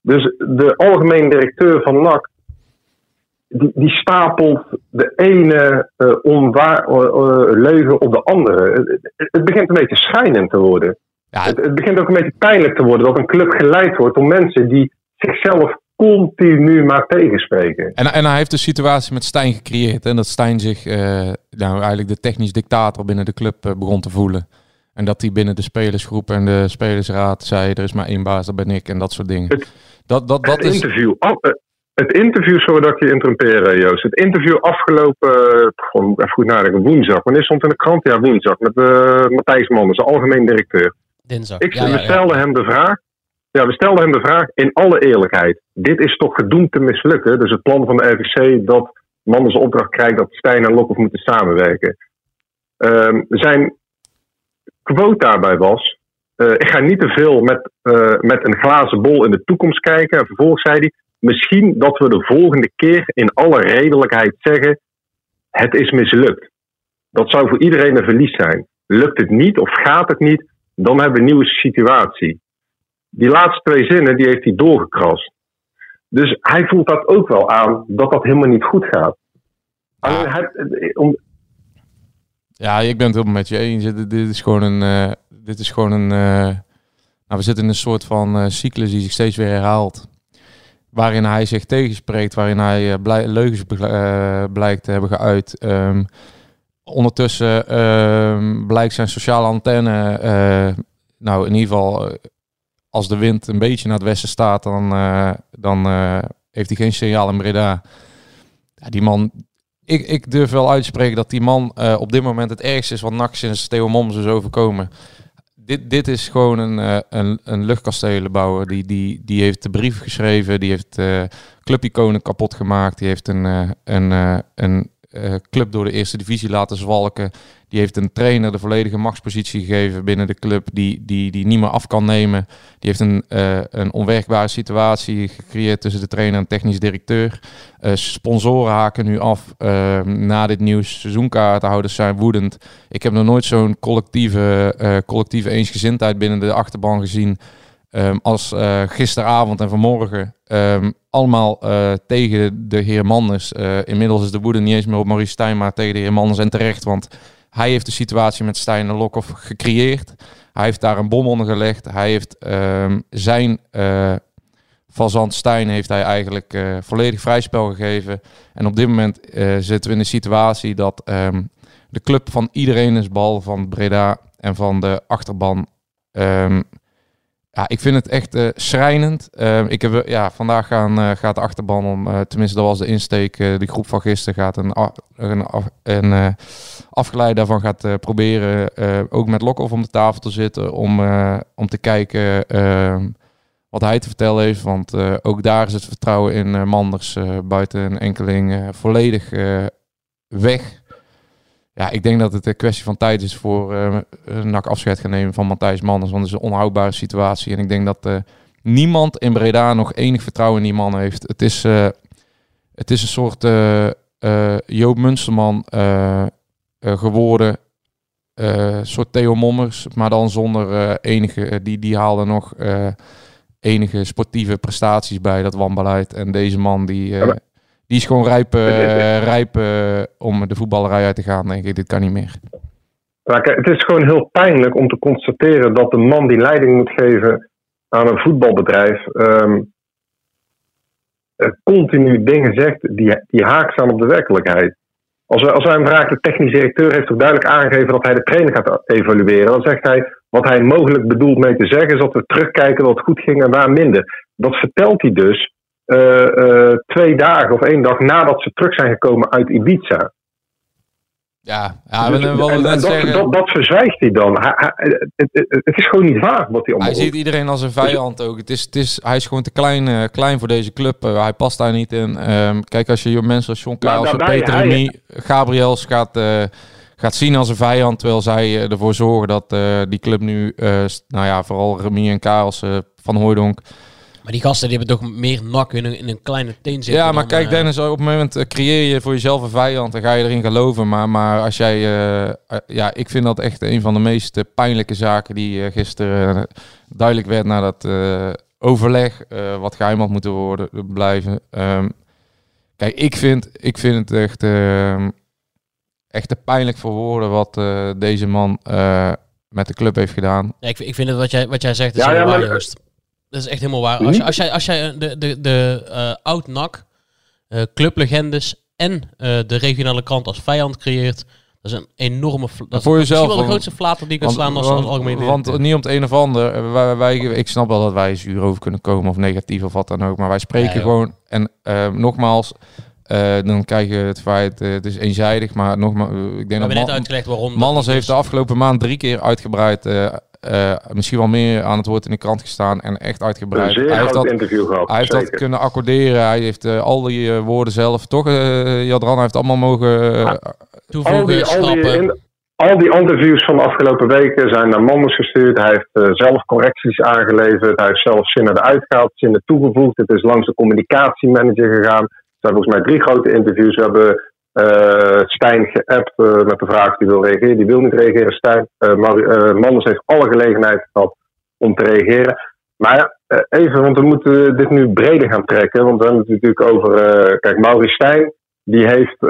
Speaker 4: Dus de algemeen directeur van NAC, die, die stapelt de ene eh, onwaar, eh, eh, leugen op de andere. Het, begint een beetje schijnend te worden.
Speaker 3: Ja,
Speaker 4: Het, het begint ook een beetje pijnlijk te worden dat een club geleid wordt door mensen die zichzelf continu maar tegenspreken.
Speaker 3: En, en hij heeft de situatie met Stijn gecreëerd. En dat Stijn zich nou, eigenlijk de technisch dictator binnen de club begon te voelen. En dat hij binnen de spelersgroep en de spelersraad zei: er is maar één baas, dat ben ik. En dat soort dingen.
Speaker 4: Het-
Speaker 3: dat, dat, dat
Speaker 4: het
Speaker 3: is.
Speaker 4: interview. Eh, het interview, sorry dat ik je interrompeer, eh, Joost. Het interview afgelopen, eh, gewoon even goed nadenken, woensdag. Wanneer stond in de krant? Ja, woensdag. Met eh, Matthijs Manders, de algemeen directeur.
Speaker 2: Dinsdag.
Speaker 4: Ik,
Speaker 2: Ja,
Speaker 4: we
Speaker 2: ja.
Speaker 4: stelden hem de vraag. Ja, we stelden hem de vraag in alle eerlijkheid. Dit is toch gedoemd te mislukken? Dus het plan van de RVC dat Manders opdracht krijgt dat Stijn en Lokhoff moeten samenwerken. Ehm, zijn quote daarbij was: eh, Ik ga niet te veel met, eh, met een glazen bol in de toekomst kijken. En vervolgens zei hij: Misschien dat we de volgende keer in alle redelijkheid zeggen: Het is mislukt. Dat zou voor iedereen een verlies zijn. Lukt het niet of gaat het niet, dan hebben we een nieuwe situatie. Die laatste twee zinnen die heeft hij doorgekrast. Dus hij voelt dat ook wel aan dat dat helemaal niet goed gaat. Alleen hij- om,
Speaker 3: Ja, ik ben het helemaal met je eens. Dit, dit is gewoon een. eh, dit is gewoon een. eh, nou, we zitten in een soort van eh, cyclus die zich steeds weer herhaalt. Waarin hij zich tegenspreekt, waarin hij eh, blij- leugens eh, blijkt te hebben geuit. Ehm, ondertussen ehm, blijkt zijn sociale antenne. eh, nou, in ieder geval, als de wind een beetje naar het westen staat, dan, dan heeft hij geen signaal in Breda. Ja, die man, ik, ik durf wel uit te spreken dat die man op dit moment het ergste is wat NAC sinds Theo Moms is overkomen. Dit, dit is gewoon een, eh, een, een luchtkastelenbouwer. Die, die, die heeft de brief geschreven, die heeft eh clubiconen kapot gemaakt. Die heeft een, eh, een, een eh, club door de eerste divisie laten zwalken. Die heeft een trainer de volledige machtspositie gegeven binnen de club die, die, die niet meer af kan nemen. Die heeft een, eh, een onwerkbare situatie gecreëerd tussen de trainer en technisch directeur. Eh, sponsoren haken nu af na dit nieuws. Seizoenkaartenhouders zijn woedend. Ik heb nog nooit zo'n collectieve, collectieve eensgezindheid binnen de achterban gezien. Ehm, als eh, gisteravond en vanmorgen. Ehm, allemaal eh, tegen de heer Manders. Eh, inmiddels is de woede niet eens meer op Maurice Stijn, maar tegen de heer Manders en terecht. Want hij heeft de situatie met Stijn en Lokhoff gecreëerd. Hij heeft daar een bom onder gelegd. Hij heeft ehm, zijn Fazant Stijn heeft hij eigenlijk eh, volledig vrij spel gegeven. En op dit moment zitten we in de situatie dat de club van iedereen is, behalve van Breda en van de achterban. Ja, ik vind het echt uh, schrijnend. Uh, ik heb, ja, vandaag gaan, uh, gaat de achterban om, tenminste dat was de insteek, die groep van gisteren gaat een, een, een afgeleid daarvan gaat proberen ook met Lokhoff om de tafel te zitten om, om te kijken ehm, wat hij te vertellen heeft. Want ook daar is het vertrouwen in Manders buiten een enkeling volledig weg. Ja, ik denk dat het een kwestie van tijd is voor uh, NAC afscheid gaan nemen van Matthijs Manders. Want het is een onhoudbare situatie. En ik denk dat uh, niemand in Breda nog enig vertrouwen in die man heeft. Het is, uh, het is een soort Joop Munsterman geworden. Een soort Theo Mommers, maar dan zonder enige... die, die haalde nog enige sportieve prestaties bij dat wanbeleid. En deze man die die is gewoon rijp, uh, (laughs) rijp uh, om de voetballerij uit te gaan, denk ik. Dit kan niet meer.
Speaker 4: Maar kijk, het is gewoon heel pijnlijk om te constateren dat de man die leiding moet geven aan een voetbalbedrijf um, continu dingen zegt die, die haak staan op de werkelijkheid. Als wij, als wij hem vragen, de technisch directeur heeft toch duidelijk aangegeven dat hij de trainer gaat evalueren. Dan zegt hij, wat hij mogelijk bedoelt mee te zeggen, is dat we terugkijken wat goed ging en waar minder. Dat vertelt hij dus twee dagen of één dag nadat ze terug zijn gekomen uit Ibiza.
Speaker 3: Ja, ja
Speaker 4: dus, en, dat, zeggen... dat, dat, verzwijgt hij dan. Hij, hij, het, het, is gewoon niet waar wat hij allemaal
Speaker 3: Hij ziet iedereen als een vijand ook. Het is, het is, hij is gewoon te klein, uh, klein voor deze club. Uh, hij past daar niet in. Um, kijk, als je mensen als John Klaas, Peter Remy, Gabriels gaat, uh, gaat zien als een vijand... terwijl zij ervoor zorgen dat die club nu, nou ja, vooral Remy en Karels van Hooydonk...
Speaker 2: Maar die gasten die hebben toch meer nak in een, in een kleine teen zitten.
Speaker 3: Ja, maar kijk uh, Dennis, op het moment uh, creëer je voor jezelf een vijand. Dan ga je erin geloven. Maar, maar als jij... Uh, ja, ik vind dat echt een van de meest pijnlijke zaken die gisteren duidelijk werd na dat overleg. wat geheim had moeten worden, blijven. Um, kijk, ik vind, ik vind het echt, ehm, echt te pijnlijk voor woorden wat deze man met de club heeft gedaan.
Speaker 2: Ja, ik, ik vind het wat jij, wat jij zegt is ja, ja, maar, dat is echt helemaal waar. Als, je, als jij, als jij de, de, de uh, oud-NAC, uh, clublegendes en de regionale krant als vijand creëert, dat is een enorme... Dat
Speaker 3: voor
Speaker 2: is
Speaker 3: jezelf
Speaker 2: wel de grootste flater die je kan slaan als, als algemeen
Speaker 3: Want niet om het een of ander. Wij, wij, ik snap wel dat wij zuur over kunnen komen of negatief of wat dan ook. Maar wij spreken ja, gewoon... En nogmaals... Uh, dan krijg je het feit, uh, het is eenzijdig, maar nogmaals, uh, ik denk
Speaker 2: dat net uitgelegd waarom.
Speaker 3: Manners heeft de afgelopen maand drie keer uitgebreid uh, misschien wel meer aan het woord in de krant gestaan en echt uitgebreid.
Speaker 4: hij heeft dat,
Speaker 3: interview
Speaker 4: gehad.
Speaker 3: Hij heeft dat kunnen accorderen. Hij heeft uh, al die uh, woorden zelf toch. Jadran heeft allemaal mogen
Speaker 2: toevoegen, al die, al die, in,
Speaker 4: al die interviews van de afgelopen weken zijn naar Manders gestuurd. Hij heeft zelf correcties aangeleverd. Hij heeft zelf zinnen eruit gehaald, zinnen toegevoegd. Het is langs de communicatiemanager gegaan. Er zijn volgens mij drie grote interviews. We hebben uh, Stijn geappt uh, met de vraag hij wil reageren. Die wil niet reageren. Stijn, uh, Manders heeft alle gelegenheid gehad om te reageren. Maar even, want we moeten dit nu breder gaan trekken. Want we hebben het natuurlijk over. kijk, Maurice Stijn, die heeft,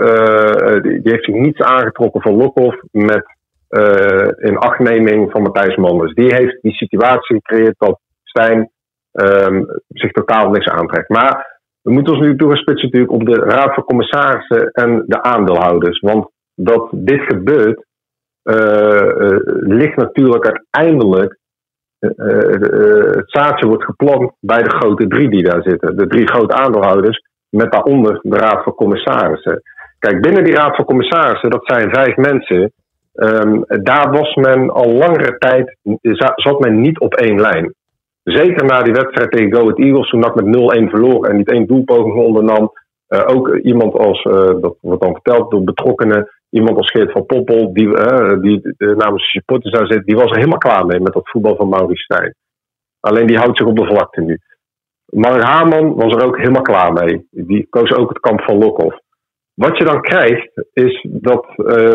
Speaker 4: die, die, heeft zich niets aangetrokken van Lokhoff met in achtneming van Matthijs Manders. Die heeft die situatie gecreëerd dat Stijn um, zich totaal niks aantrekt. Maar we moeten ons nu toegespitsen natuurlijk op de Raad van Commissarissen en de aandeelhouders. Want dat dit gebeurt, uh, ligt natuurlijk uiteindelijk. Uh, het zaadje wordt geplant bij de grote drie die daar zitten. De drie grote aandeelhouders, met daaronder de Raad van Commissarissen. Kijk, binnen die Raad van Commissarissen, dat zijn vijf mensen. Um, daar was men al langere tijd, zat men niet op één lijn. Zeker na die wedstrijd tegen Go Ahead Eagles, toen NAC met 0-1 verloor en niet één doelpoging ondernam. Uh, ook iemand als, uh, dat wordt dan verteld door betrokkenen, iemand als Geert van Poppel, die, uh, die namens de supporters daar zit, die was er helemaal klaar mee met dat voetbal van Maurice Stijn. Alleen die houdt zich op de vlakte nu. Mark Haarman was er ook helemaal klaar mee. Die koos ook het kamp van Lokhoff. Wat je dan krijgt, is dat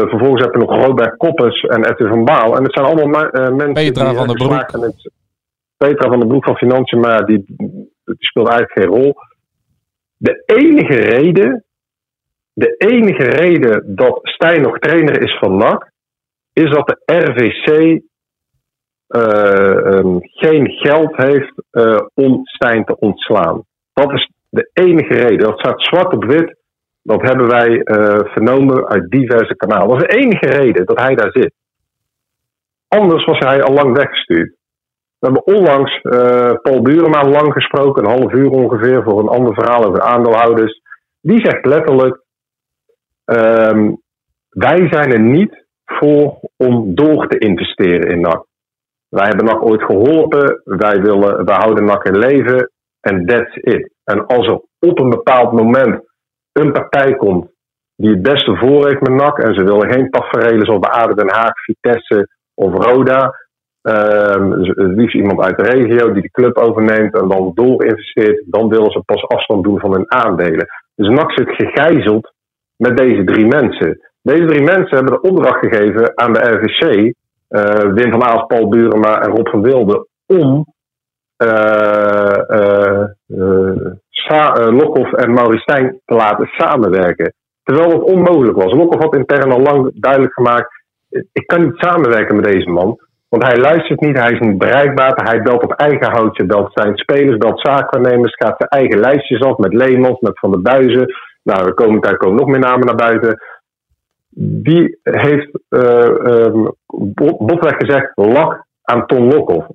Speaker 4: vervolgens heb je nog Robert Koppers en Edwin van Baal. En het zijn allemaal mensen
Speaker 3: Petra die van der Broek.
Speaker 4: Petra van de Broek van Financiën, maar die, die speelt eigenlijk geen rol. De enige reden, de enige reden dat Stijn nog trainer is van NAC, is dat de RVC uh, um, geen geld heeft uh, om Stijn te ontslaan. Dat is de enige reden. Dat staat zwart op wit. Dat hebben wij uh, vernomen uit diverse kanalen. Dat is de enige reden dat hij daar zit. Anders was hij al lang weggestuurd. We hebben onlangs uh, Paul Burema lang gesproken, een half uur ongeveer, voor een ander verhaal over aandeelhouders. Die zegt letterlijk: um, Wij zijn er niet voor om door te investeren in NAC. Wij hebben NAC ooit geholpen, wij, willen, wij houden NAC in leven en that's it. En als er op een bepaald moment een partij komt die het beste voor heeft met NAC en ze willen geen tafereelen zoals bij Aden Den Haag, Vitesse of Roda, Um, het liefst iemand uit de regio die de club overneemt en dan doorinvesteert. Dan willen ze pas afstand doen van hun aandelen. Dus NAC zit gegijzeld met deze drie mensen. Deze drie mensen hebben de opdracht gegeven aan de RVC, uh, eh, Wim van Aals, Paul Burema en Rob van Wilde, om uh, uh, Lokhoff en Maurice Stijn te laten samenwerken. Terwijl dat onmogelijk was. Lokhoff had intern al lang duidelijk gemaakt: ik kan niet samenwerken met deze man. Want hij luistert niet, hij is niet bereikbaar. Hij belt op eigen houtje, belt zijn spelers, belt zaakwaarnemers, gaat zijn eigen lijstjes af met Leemans, met Van der Buizen. Nou, de komende tijd komen nog meer namen naar buiten. Die heeft, uh, botweg gezegd, lak aan Ton Lokhoff.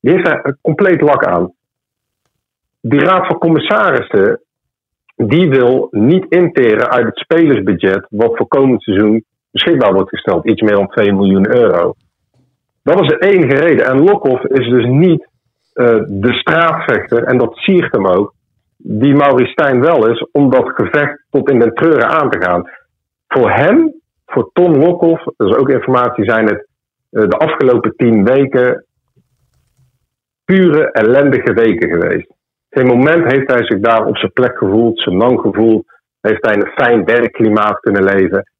Speaker 4: Die heeft er compleet lak aan. Die raad van commissarissen, die wil niet interen uit het spelersbudget wat voor komend seizoen beschikbaar wordt gesteld. Iets meer dan 2 miljoen euro. Dat is de enige reden. En Lokhoff is dus niet uh, de straatvechter, en dat siert hem ook, die Maurice Stijn wel is, om dat gevecht tot in de treuren aan te gaan. Voor hem, voor Tom Lokhoff, is ook informatie, zijn het uh, de afgelopen tien weken pure ellendige weken geweest. Geen moment heeft hij zich daar op zijn plek gevoeld, zijn man gevoeld, heeft hij een fijn werkklimaat kunnen leven.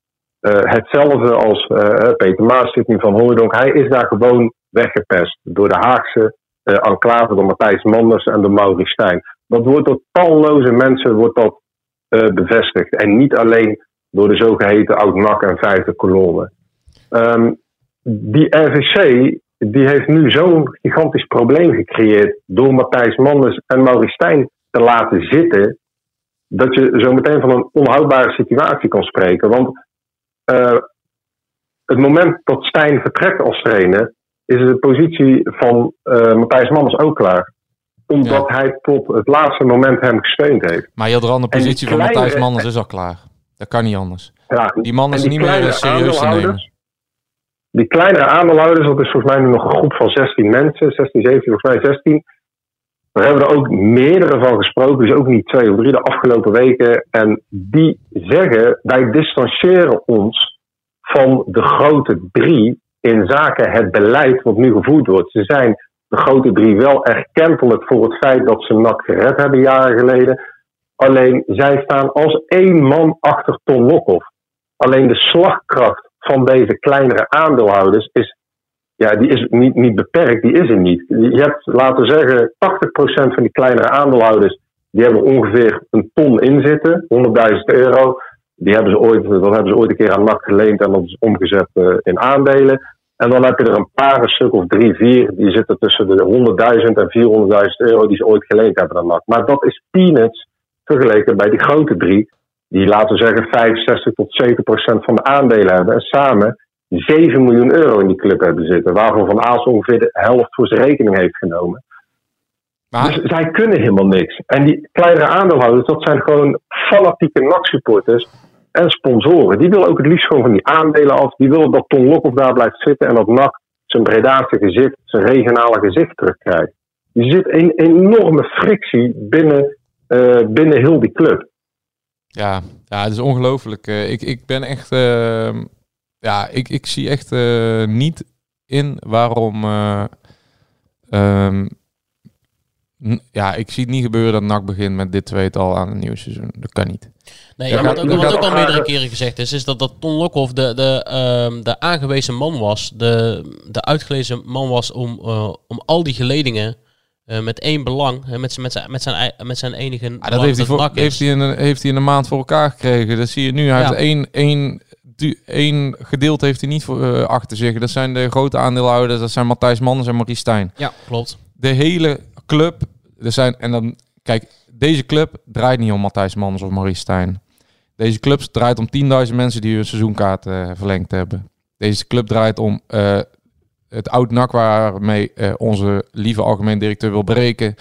Speaker 4: Uh, hetzelfde als uh, Peter Maas zit nu van Hooydonk. Hij is daar gewoon weggepest door de Haagse uh, enclave, door Matthijs Manders en door Maurice Stijn. Dat wordt door talloze mensen wordt dat, bevestigd. En niet alleen door de zogeheten oud-NAC en vijfde kolonne. Um, die RVC die heeft nu zo'n gigantisch probleem gecreëerd door Matthijs Manders en Maurice Stijn te laten zitten. Dat je zo meteen van een onhoudbare situatie kan spreken. Want uh, het moment dat Stijn vertrekt als trainer, is de positie van uh, Matthijs Manders ook klaar. Omdat hij tot het laatste moment hem gesteund heeft.
Speaker 3: Maar je had er al een positie van Matthijs Manders is al klaar. Dat kan niet anders. Ja, die man is niet meer eh, serieus te nemen.
Speaker 4: Die kleinere aandeelhouders, dat is volgens mij nu nog een groep van 16 mensen, 16, 17, volgens mij 16. Daar hebben we er ook meerdere van gesproken, dus ook niet twee of drie de afgelopen weken. En die zeggen, wij distancieren ons van de grote drie in zaken het beleid wat nu gevoerd wordt. Ze zijn de grote drie wel erkentelijk voor het feit dat ze NAC gered hebben jaren geleden. Alleen zij staan als één man achter Ton Lokhoff. Alleen de slagkracht van deze kleinere aandeelhouders is ja, die is niet, niet beperkt, die is er niet. Je hebt, laten zeggen, 80% van die kleinere aandeelhouders, die hebben ongeveer een ton inzitten, 100.000 euro. Die hebben ze ooit, dat hebben ze ooit een keer aan NAC geleend en dat is omgezet uh, in aandelen. En dan heb je er een paar, een stuk of drie, vier, die zitten tussen de 100.000 en 400.000 euro die ze ooit geleend hebben aan NAC. Maar dat is peanuts vergeleken bij die grote drie, die laten we zeggen 65 tot 70 procent van de aandelen hebben. En samen 7 miljoen euro in die club hebben zitten. Waarvan Van Aals ongeveer de helft voor zijn rekening heeft genomen. Maar... Dus zij kunnen helemaal niks. En die kleinere aandeelhouders, dat zijn gewoon fanatieke NAC-supporters en sponsoren. Die willen ook het liefst gewoon van die aandelen af. Die willen dat Ton Lokhoff daar blijft zitten en dat NAC zijn Bredaanse gezicht, zijn regionale gezicht terugkrijgt. Je zit een enorme frictie binnen, uh, binnen heel die club.
Speaker 3: Ja, ja het is ongelooflijk. Uh, ik, ik ben echt... Uh ja, ik, ik zie echt uh, niet in waarom. Uh, um, ja, ik zie het niet gebeuren dat NAC begint met dit tweetal aan het nieuwe seizoen. Dat kan niet.
Speaker 2: Nee, ja, wat, ook, wat ook al meerdere keren gezegd is, is dat, dat Ton Lokhoff de, de, um, de aangewezen man was, de, de uitgelezen man was om, uh, om al die geledingen uh, met één belang, uh, met, met, zijn, met, zijn, met zijn enige.
Speaker 3: Ah, dat heeft hij, voor, heeft, hij in een, heeft hij in een maand voor elkaar gekregen. Dat zie je nu. Hij ja. heeft één, één één gedeelte heeft hij niet voor, uh, achter zich. Dat zijn de grote aandeelhouders. Dat zijn Matthijs Manders en Marie Stijn.
Speaker 2: Ja, klopt.
Speaker 3: De hele club. Er zijn, en dan, kijk, deze club draait niet om Matthijs Manders of Marie Stijn. Deze club draait om 10.000 mensen die hun seizoenkaart uh, verlengd hebben. Deze club draait om uh, het oud-NAC waarmee eh, onze lieve algemeen directeur wil breken,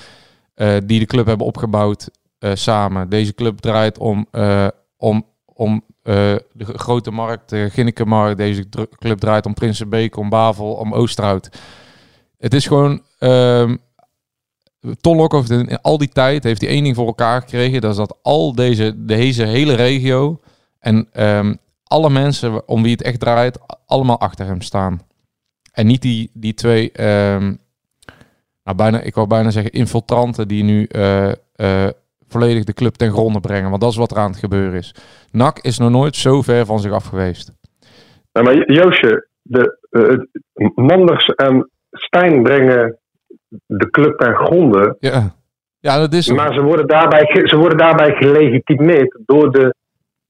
Speaker 3: eh, die de club hebben opgebouwd eh, samen. Deze club draait om, eh, om, om eh, de grote markt, de Ginnekenmarkt. Deze club draait om Prinsenbeek, om Bavel, om Oosterhout. Het is gewoon... ehm Ton Lokhoff heeft in al die tijd heeft hij één ding voor elkaar gekregen. Dat is dat al deze, deze hele regio en ehm, alle mensen om wie het echt draait, allemaal achter hem staan. En niet die, die twee, ehm, nou bijna, ik wou bijna zeggen infiltranten die nu eh, eh, volledig de club ten gronde brengen. Want dat is wat er aan het gebeuren is. NAC is nog nooit zo ver van zich af geweest.
Speaker 4: Ja, maar Joosje, de, eh, Manders en Stijn brengen de club ten gronde.
Speaker 3: Ja, ja dat is.
Speaker 4: Maar ze worden daarbij, ze worden daarbij gelegitimeerd door de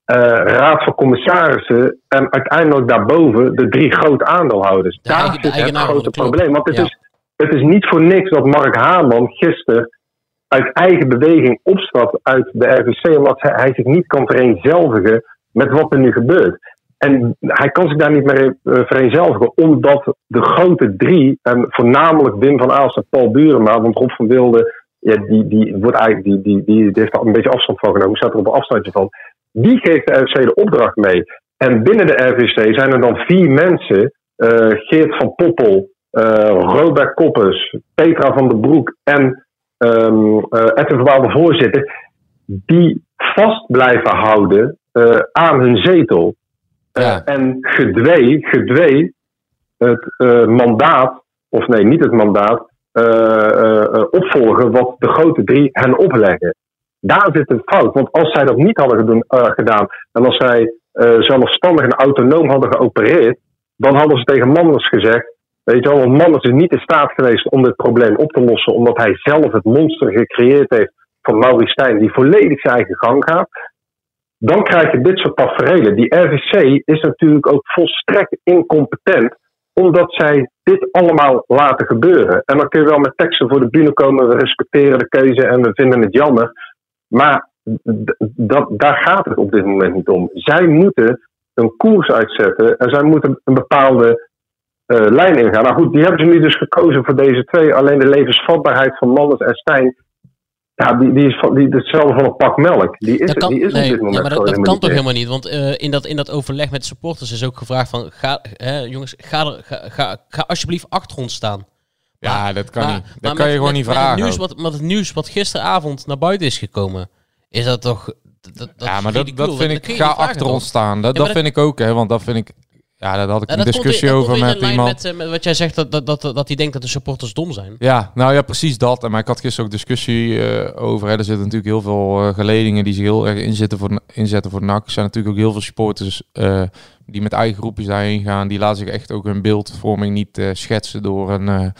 Speaker 4: eh, Raad van Commissarissen en uiteindelijk daarboven de drie grote aandeelhouders.
Speaker 2: De
Speaker 4: Daar
Speaker 2: eigen-
Speaker 4: zit het grote probleem. Want het,
Speaker 2: Ja.
Speaker 4: is, het is niet voor niks dat Mark Haarman gisteren uit eigen beweging opstapt uit de RVC, omdat hij, zich niet kan vereenzelvigen met wat er nu gebeurt. En hij kan zich daar niet meer eh, vereenzelvigen, omdat de grote drie, en voornamelijk Wim van Aalst Paul Burema, want Rob van Wilde, ja, die, die, wordt eigenlijk, die, die, die, heeft daar een beetje afstand van genomen, staat er op een afstandje van. Die geeft de RVC de opdracht mee. En binnen de RVC zijn er dan vier mensen, eh, Geert van Poppel, eh, Robert Koppers, Petra van den Broek en ehm eh Edwin Verwaal, de voorzitter, die vast blijven houden eh, aan hun zetel. Eh,
Speaker 3: Ja.
Speaker 4: en gedwee, gedwee het eh, mandaat, of nee, niet het mandaat, eh, eh, eh, opvolgen wat de grote drie hen opleggen. Daar zit het fout. Want als zij dat niet hadden gedoen- eh, gedaan en als zij eh, zelfstandig en autonoom hadden geopereerd, dan hadden ze tegen Manders gezegd. Weet je wel, want Manders is niet in staat geweest om dit probleem op te lossen, omdat hij zelf het monster gecreëerd heeft van Maurice Stijn, die volledig zijn eigen gang gaat. Dan krijg je dit soort tafereelen. Die RVC is natuurlijk ook volstrekt incompetent, omdat zij dit allemaal laten gebeuren. En dan kun je wel met teksten voor de bühne komen, we respecteren de keuze en we vinden het jammer. Maar dat, daar gaat het op dit moment niet om. Zij moeten een koers uitzetten en zij moeten een bepaalde eh, lijn ingaan. Nou goed, die hebben ze nu dus gekozen voor deze twee. Alleen de levensvatbaarheid van Manders en Stijn, ja, die, die is van, die, hetzelfde van een pak melk. Die is,
Speaker 2: Dat kan,
Speaker 4: die is op dit moment
Speaker 2: ja, maar dat, kan toch helemaal niet? Want eh, in, dat, in dat overleg met de supporters is ook gevraagd van... Ga, hè, jongens, ga, er, ga, ga, ga alsjeblieft achter ons staan.
Speaker 3: Ja, dat kan
Speaker 2: Maar-
Speaker 3: niet. Dat
Speaker 2: maar
Speaker 3: kan
Speaker 2: met-
Speaker 3: je gewoon
Speaker 2: met-
Speaker 3: niet
Speaker 2: met
Speaker 3: vragen.
Speaker 2: Het nieuws wat, met het nieuws wat gisteravond naar buiten is gekomen... Is dat toch... Dat, dat
Speaker 3: ja, maar dat, dat vind ik, ga achter ons staan. Dat,
Speaker 2: Ja,
Speaker 3: dat vind ik ook, hè, want dat vind ik, ja, daar had ik een discussie over met iemand.
Speaker 2: Met, eh, met wat jij zegt, dat, dat, dat, dat hij denkt dat de supporters dom zijn.
Speaker 3: Ja, nou ja, precies dat. En maar ik had gisteren ook discussie eh, over. Hè. Er zitten natuurlijk heel veel eh, geledingen die zich heel erg inzetten voor, inzetten voor NAC. Er zijn natuurlijk ook heel veel supporters die met eigen groepjes daarheen gaan. Die laten zich echt ook hun beeldvorming niet schetsen door een,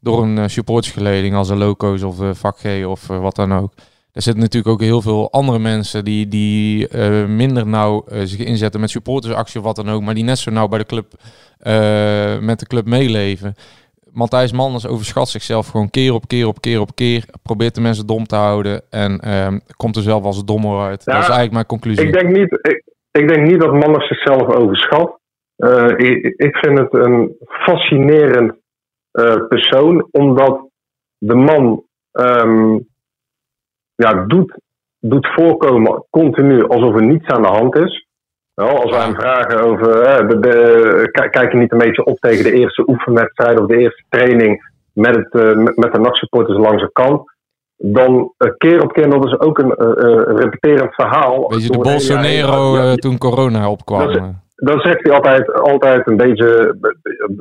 Speaker 3: door een supportersgeleding als een Loco's of Vak G of wat dan ook. Er zitten natuurlijk ook heel veel andere mensen die, die eh, minder nauw eh, zich inzetten met supportersactie of wat dan ook. Maar die net zo nauw bij de club, eh, met de club meeleven. Matthijs Manders overschat zichzelf gewoon keer op keer op keer op keer. Probeert de mensen dom te houden. En ehm, komt er zelf als dommer uit.
Speaker 4: Ja,
Speaker 3: dat is eigenlijk mijn conclusie.
Speaker 4: Ik denk niet, ik, ik denk niet dat Manders zichzelf overschat. Ik, ik vind het een fascinerend persoon, omdat de man ehm, ja, doet, doet voorkomen continu alsof er niets aan de hand is. Wel, als wij hem vragen over, eh, de, de, kijk, je niet een beetje op tegen de eerste oefenwedstrijd of de eerste training met, het, eh, met, de NAC-supporters langs de kant, dan eh, keer op keer, dat is ook een, repeterend verhaal.
Speaker 3: Weet je, de. Bolsonaro
Speaker 4: Ja,
Speaker 3: toen corona opkwam.
Speaker 4: Dat dan zegt hij altijd, altijd een beetje,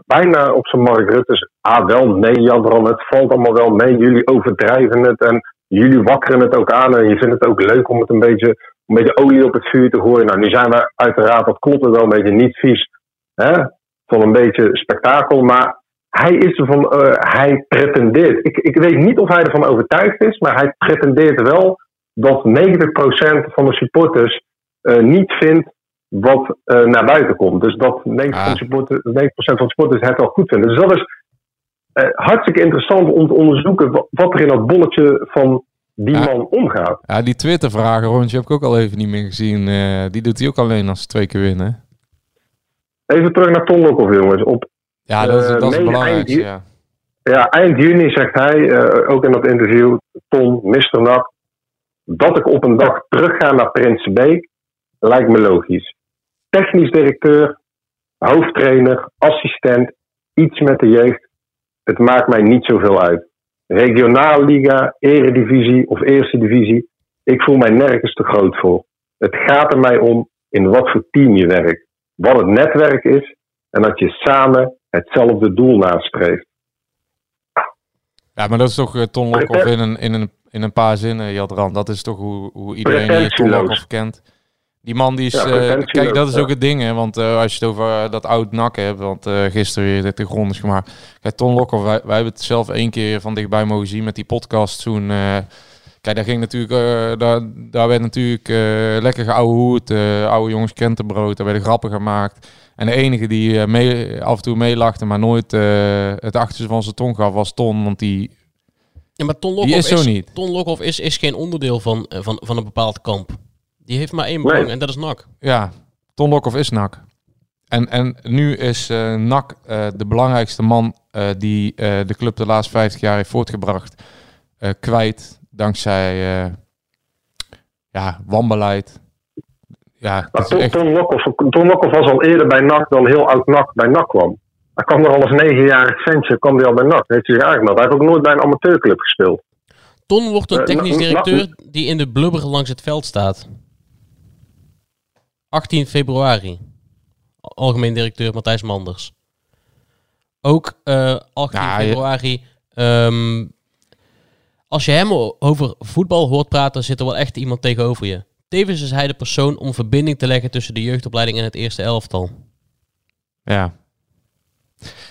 Speaker 4: bijna op zijn Mark Rutte's, ah wel, nee Jan, het valt allemaal wel mee, jullie overdrijven het en jullie wakkeren het ook aan en je vindt het ook leuk om het een beetje, een beetje olie op het vuur te gooien. Nou, nu zijn we uiteraard, dat klopt wel een beetje niet vies, hè, van een beetje spektakel, maar hij is ervan, eh, hij pretendeert, ik, ik weet niet of hij ervan overtuigd is, maar hij pretendeert wel dat 90% van de supporters eh, niet vindt wat eh, naar buiten komt. Dus dat 90%,
Speaker 3: Ah.
Speaker 4: van, de supporters, 90% van de supporters het wel goed vinden. Dus dat is eh, hartstikke interessant om te onderzoeken wa- wat er in dat bolletje van die
Speaker 3: Ja.
Speaker 4: man omgaat.
Speaker 3: Ja, die Twitter-vragen rondje heb ik ook al even niet meer gezien. Eh, die doet hij ook alleen als ze twee keer winnen.
Speaker 4: Even terug naar Ton Lokhoff, jongens. Op
Speaker 3: Ja, dat is,
Speaker 4: Eh,
Speaker 3: dat is belangrijkste.
Speaker 4: eind-
Speaker 3: Ja.
Speaker 4: Ja, eind juni zegt hij, ook in dat interview, Tom, Mr. Dat ik op een dag terug ga naar Prinsenbeek, lijkt me logisch. Technisch directeur, hoofdtrainer, assistent, iets met de jeugd, het maakt mij niet zoveel uit. Regionaalliga, eredivisie of eerste divisie, ik voel mij nergens te groot voor. Het gaat er mij om in wat voor team je werkt, wat het netwerk is en dat je samen hetzelfde doel nastreeft.
Speaker 3: ja, maar dat is toch eh, Ton Lokhoff in een, in, een, in een paar zinnen, Jadran. Dat is toch hoe, hoe iedereen hier Ton. Lokhoff kent. Die man die is...
Speaker 4: Ja,
Speaker 3: eh, kijk, dat is
Speaker 4: ja.
Speaker 3: ook het ding, hè. Want eh, als je het over eh, dat oud nak hebt, want eh, gisteren weer dit de grond is gemaakt. Kijk, Ton Lokhoff, wij, wij hebben het zelf één keer van dichtbij mogen zien met die podcast toen... eh, Kijk, daar ging natuurlijk, eh, daar, daar werd natuurlijk eh, lekker hoed, eh, oude jongens kentenbrood, daar werden grappen gemaakt. En de enige die eh, mee, af en toe meelachte, maar nooit eh, het achterste van zijn tong gaf, was Ton. Want die,
Speaker 2: Ja, maar Ton Lokhoff
Speaker 3: is zo niet.
Speaker 2: Ton Lokhoff is, is geen onderdeel van, van, van een bepaald kamp. Die heeft maar één belang
Speaker 4: Nee.
Speaker 2: en dat is NAC.
Speaker 3: Ja, Ton Lokhoff is NAC. En, en nu is eh NAC eh, de belangrijkste man eh, die eh, de club de laatste 50 jaar heeft voortgebracht, eh, kwijt. Dankzij eh, ja, wanbeleid. Ja,
Speaker 4: Maar
Speaker 3: dat is
Speaker 4: Ton,
Speaker 3: echt...
Speaker 4: Ton, Lokhoff, was al eerder bij NAC dan heel oud NAC bij NAC kwam. Hij kwam er al als negenjarig ventje, kwam hij al bij NAC. Heeft hij zich aangemeld. Hij heeft ook nooit bij een amateurclub gespeeld.
Speaker 2: Ton wordt een technisch directeur die in de blubber langs het veld staat. 18 februari. Algemeen directeur Matthijs Manders. Ook eh 18
Speaker 3: Ja, je-
Speaker 2: februari. ehm, als je hem over voetbal hoort praten, zit er wel echt iemand tegenover je. Tevens is hij de persoon om verbinding te leggen tussen de jeugdopleiding en het eerste elftal.
Speaker 3: Ja.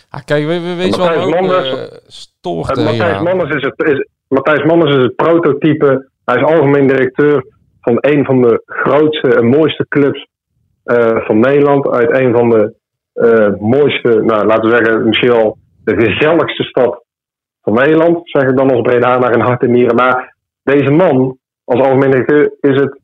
Speaker 3: Ah, kijk, we, we weet je wat me
Speaker 4: Matthijs
Speaker 3: ook
Speaker 4: Manders-
Speaker 3: eh, stoort eh,
Speaker 4: Matthijs? Manders is het, is, Matthijs Manders is het prototype. Hij is algemeen directeur van een van de grootste en mooiste clubs van Nederland. Uit een van de eh, mooiste, nou, laten we zeggen, misschien wel de gezelligste stad van Nederland. Zeg ik dan als Bredaner in hart en nieren. Maar deze man, als algemeen directeur, is het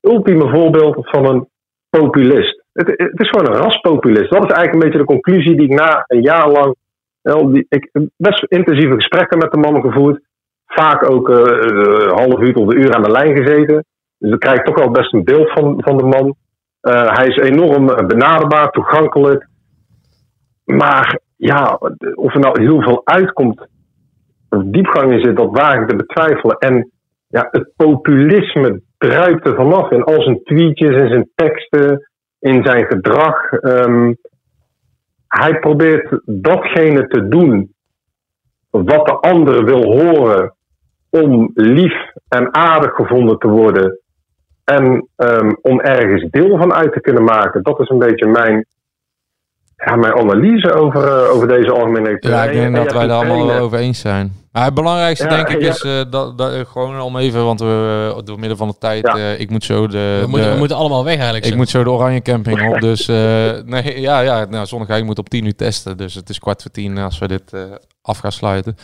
Speaker 4: ultieme voorbeeld van een populist. Het, is gewoon een raspopulist. Dat is eigenlijk een beetje de conclusie die ik na een jaar lang wel, ik best intensieve gesprekken met de man gevoerd. Vaak ook eh, een half uur tot een uur aan de lijn gezeten. Dus dan krijg ik toch wel best een beeld van, van de man. Eh, hij is enorm benaderbaar, toegankelijk. Maar ja, of er nou heel veel uitkomt, of diepgang in zit, dat waag ik te betwijfelen. En ja, het populisme druipt er vanaf in al zijn tweetjes, in zijn teksten, in zijn gedrag. Ehm, hij probeert datgene te doen wat de ander wil horen om lief en aardig gevonden te worden en ehm, om ergens deel van uit te kunnen maken. Dat is een beetje mijn, ja, mijn analyse over, eh, over deze algemene.
Speaker 3: Ja, ik denk
Speaker 4: en
Speaker 3: dat wij daar allemaal
Speaker 4: trainer.
Speaker 3: over eens zijn. Maar het belangrijkste
Speaker 4: Ja,
Speaker 3: denk ik
Speaker 4: ja.
Speaker 3: is eh, dat, dat gewoon om even, want we eh, door middel van de tijd,
Speaker 4: Ja.
Speaker 3: eh, ik moet zo de,
Speaker 2: We moeten,
Speaker 3: de-
Speaker 2: we moeten allemaal weg eigenlijk.
Speaker 3: ik
Speaker 2: zo.
Speaker 3: moet zo de Oranje Camping op. Dus eh, nee, ja, ja, nou, zondag ik moet op 10 uur testen. Dus het is kwart voor tien als we dit eh, af gaan sluiten.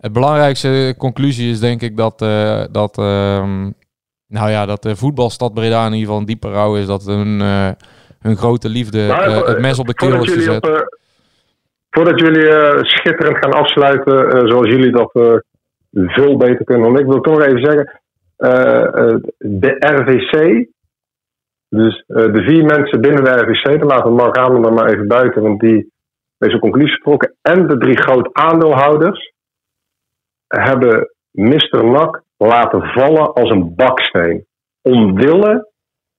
Speaker 3: Het belangrijkste conclusie is denk ik dat, eh, dat, ehm, nou ja, dat de voetbalstad Breda in ieder geval een diepe rouw is. Dat hun, eh, hun grote liefde
Speaker 4: Nou,
Speaker 3: eh,
Speaker 4: eh,
Speaker 3: het mes op de keel is gezet.
Speaker 4: op, eh, voordat jullie eh, schitterend gaan afsluiten, eh, zoals jullie dat eh, veel beter kunnen dan ik, wil ik toch nog even zeggen. eh, eh, de RVC, dus eh, de vier mensen binnen de RVC, dan laten we Mark Hamer dan maar even buiten, want die een conclusie getrokken. En de drie groot aandeelhouders hebben Mr. Nak laten vallen als een baksteen. Omwille,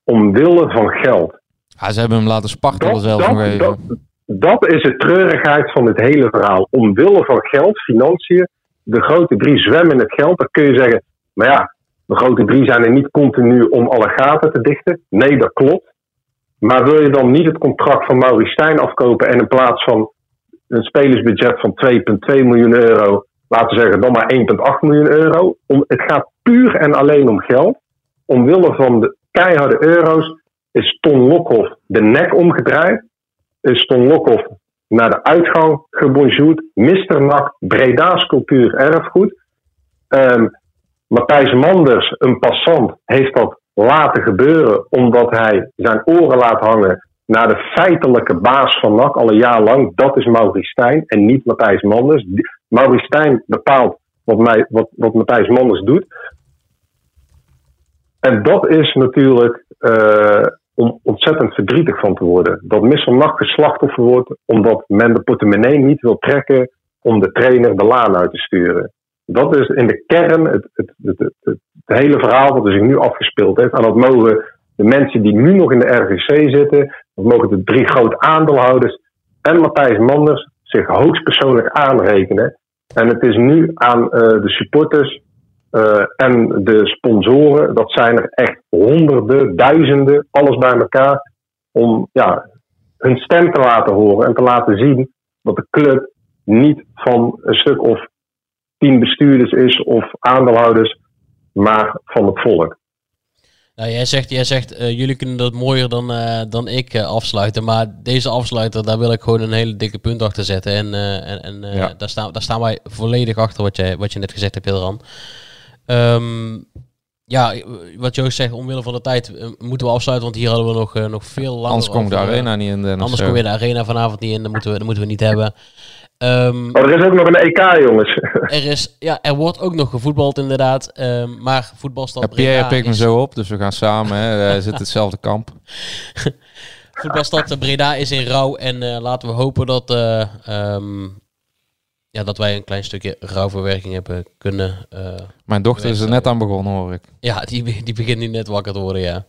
Speaker 4: omwille van geld.
Speaker 3: Ja, ze hebben hem laten spartelen
Speaker 4: Dat,
Speaker 3: zelfs
Speaker 4: dat, dat, dat is de treurigheid van het hele verhaal. Omwille van geld, financiën, de grote drie zwemmen in het geld. Dan kun je zeggen, maar ja, de grote drie zijn er niet continu om alle gaten te dichten. Nee, dat klopt. Maar wil je dan niet het contract van Maurice Stijn afkopen en in plaats van een spelersbudget van 2,2 miljoen euro, laten we zeggen dan maar 1,8 miljoen euro. Het gaat puur en alleen om geld. Omwille van de keiharde euro's is Ton Lokhoff de nek omgedraaid. Is Ton Lokhoff naar de uitgang gebonjourd. Mr. Nak, Breda's cultuur erfgoed. Ehm, Matthijs Manders, een passant, heeft dat laten gebeuren omdat hij zijn oren laat hangen naar de feitelijke baas van NAC al een jaar lang. Dat is Maurice Stijn en niet Matthijs Manders. Maurice Stijn bepaalt wat, wat, wat Matthijs Manders doet. En dat is natuurlijk uh, om ontzettend verdrietig van te worden. Dat Missel NAC geslachtoffer wordt omdat men de portemonnee niet wil trekken om de trainer de laan uit te sturen. Dat is in de kern het, het, het, hele verhaal wat zich nu afgespeeld heeft. En dat mogen de mensen die nu nog in de RGC zitten, dat mogen de drie grote aandeelhouders en Matthijs Manders zich hoogstpersoonlijk aanrekenen. En het is nu aan uh, de supporters uh, en de sponsoren, dat zijn er echt honderden, duizenden, alles bij elkaar, om ja, hun stem te laten horen en te laten zien dat de club niet van een stuk of tien bestuurders is of aandeelhouders, maar van het volk.
Speaker 2: Nou, jij zegt, jij zegt uh, jullie kunnen dat mooier dan, uh, dan ik uh, afsluiten. Maar deze afsluiter, daar wil ik gewoon een hele dikke punt achter zetten. En, en, en ja. daar, staan, daar staan wij volledig achter wat je, wat je net gezegd hebt, Hilran. Um, ja, wat Joost zegt, omwille van de tijd moeten we afsluiten. Want hier hadden we nog, nog veel langer
Speaker 3: Anders komt de arena niet in.
Speaker 2: Anders komt weer de arena vanavond niet in. Dat moeten we, dat moeten we niet hebben. Um,
Speaker 4: oh, er is ook nog een EK, jongens. (laughs)
Speaker 2: Er, is, ja, er wordt ook nog gevoetbald, inderdaad. Um, maar voetbalstad
Speaker 3: ja, Pierre pikt me zo op, dus we gaan samen. Hè. zitten hetzelfde kamp. (laughs)
Speaker 2: voetbalstad Breda is in rouw. En uh, laten we hopen dat, uh, um, ja, dat wij een klein stukje rouwverwerking hebben kunnen. Uh,
Speaker 3: Mijn dochter is er net aan begonnen, hoor ik.
Speaker 2: Ja, die, die begint nu net wakker te worden, ja.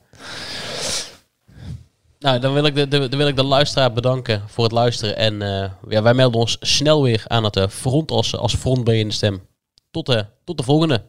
Speaker 2: Nou, dan wil ik de, de, wil ik de luisteraar bedanken voor het luisteren. En uh, ja, wij melden ons snel weer aan het uh, front als, als front de stem. Tot, uh, tot de volgende.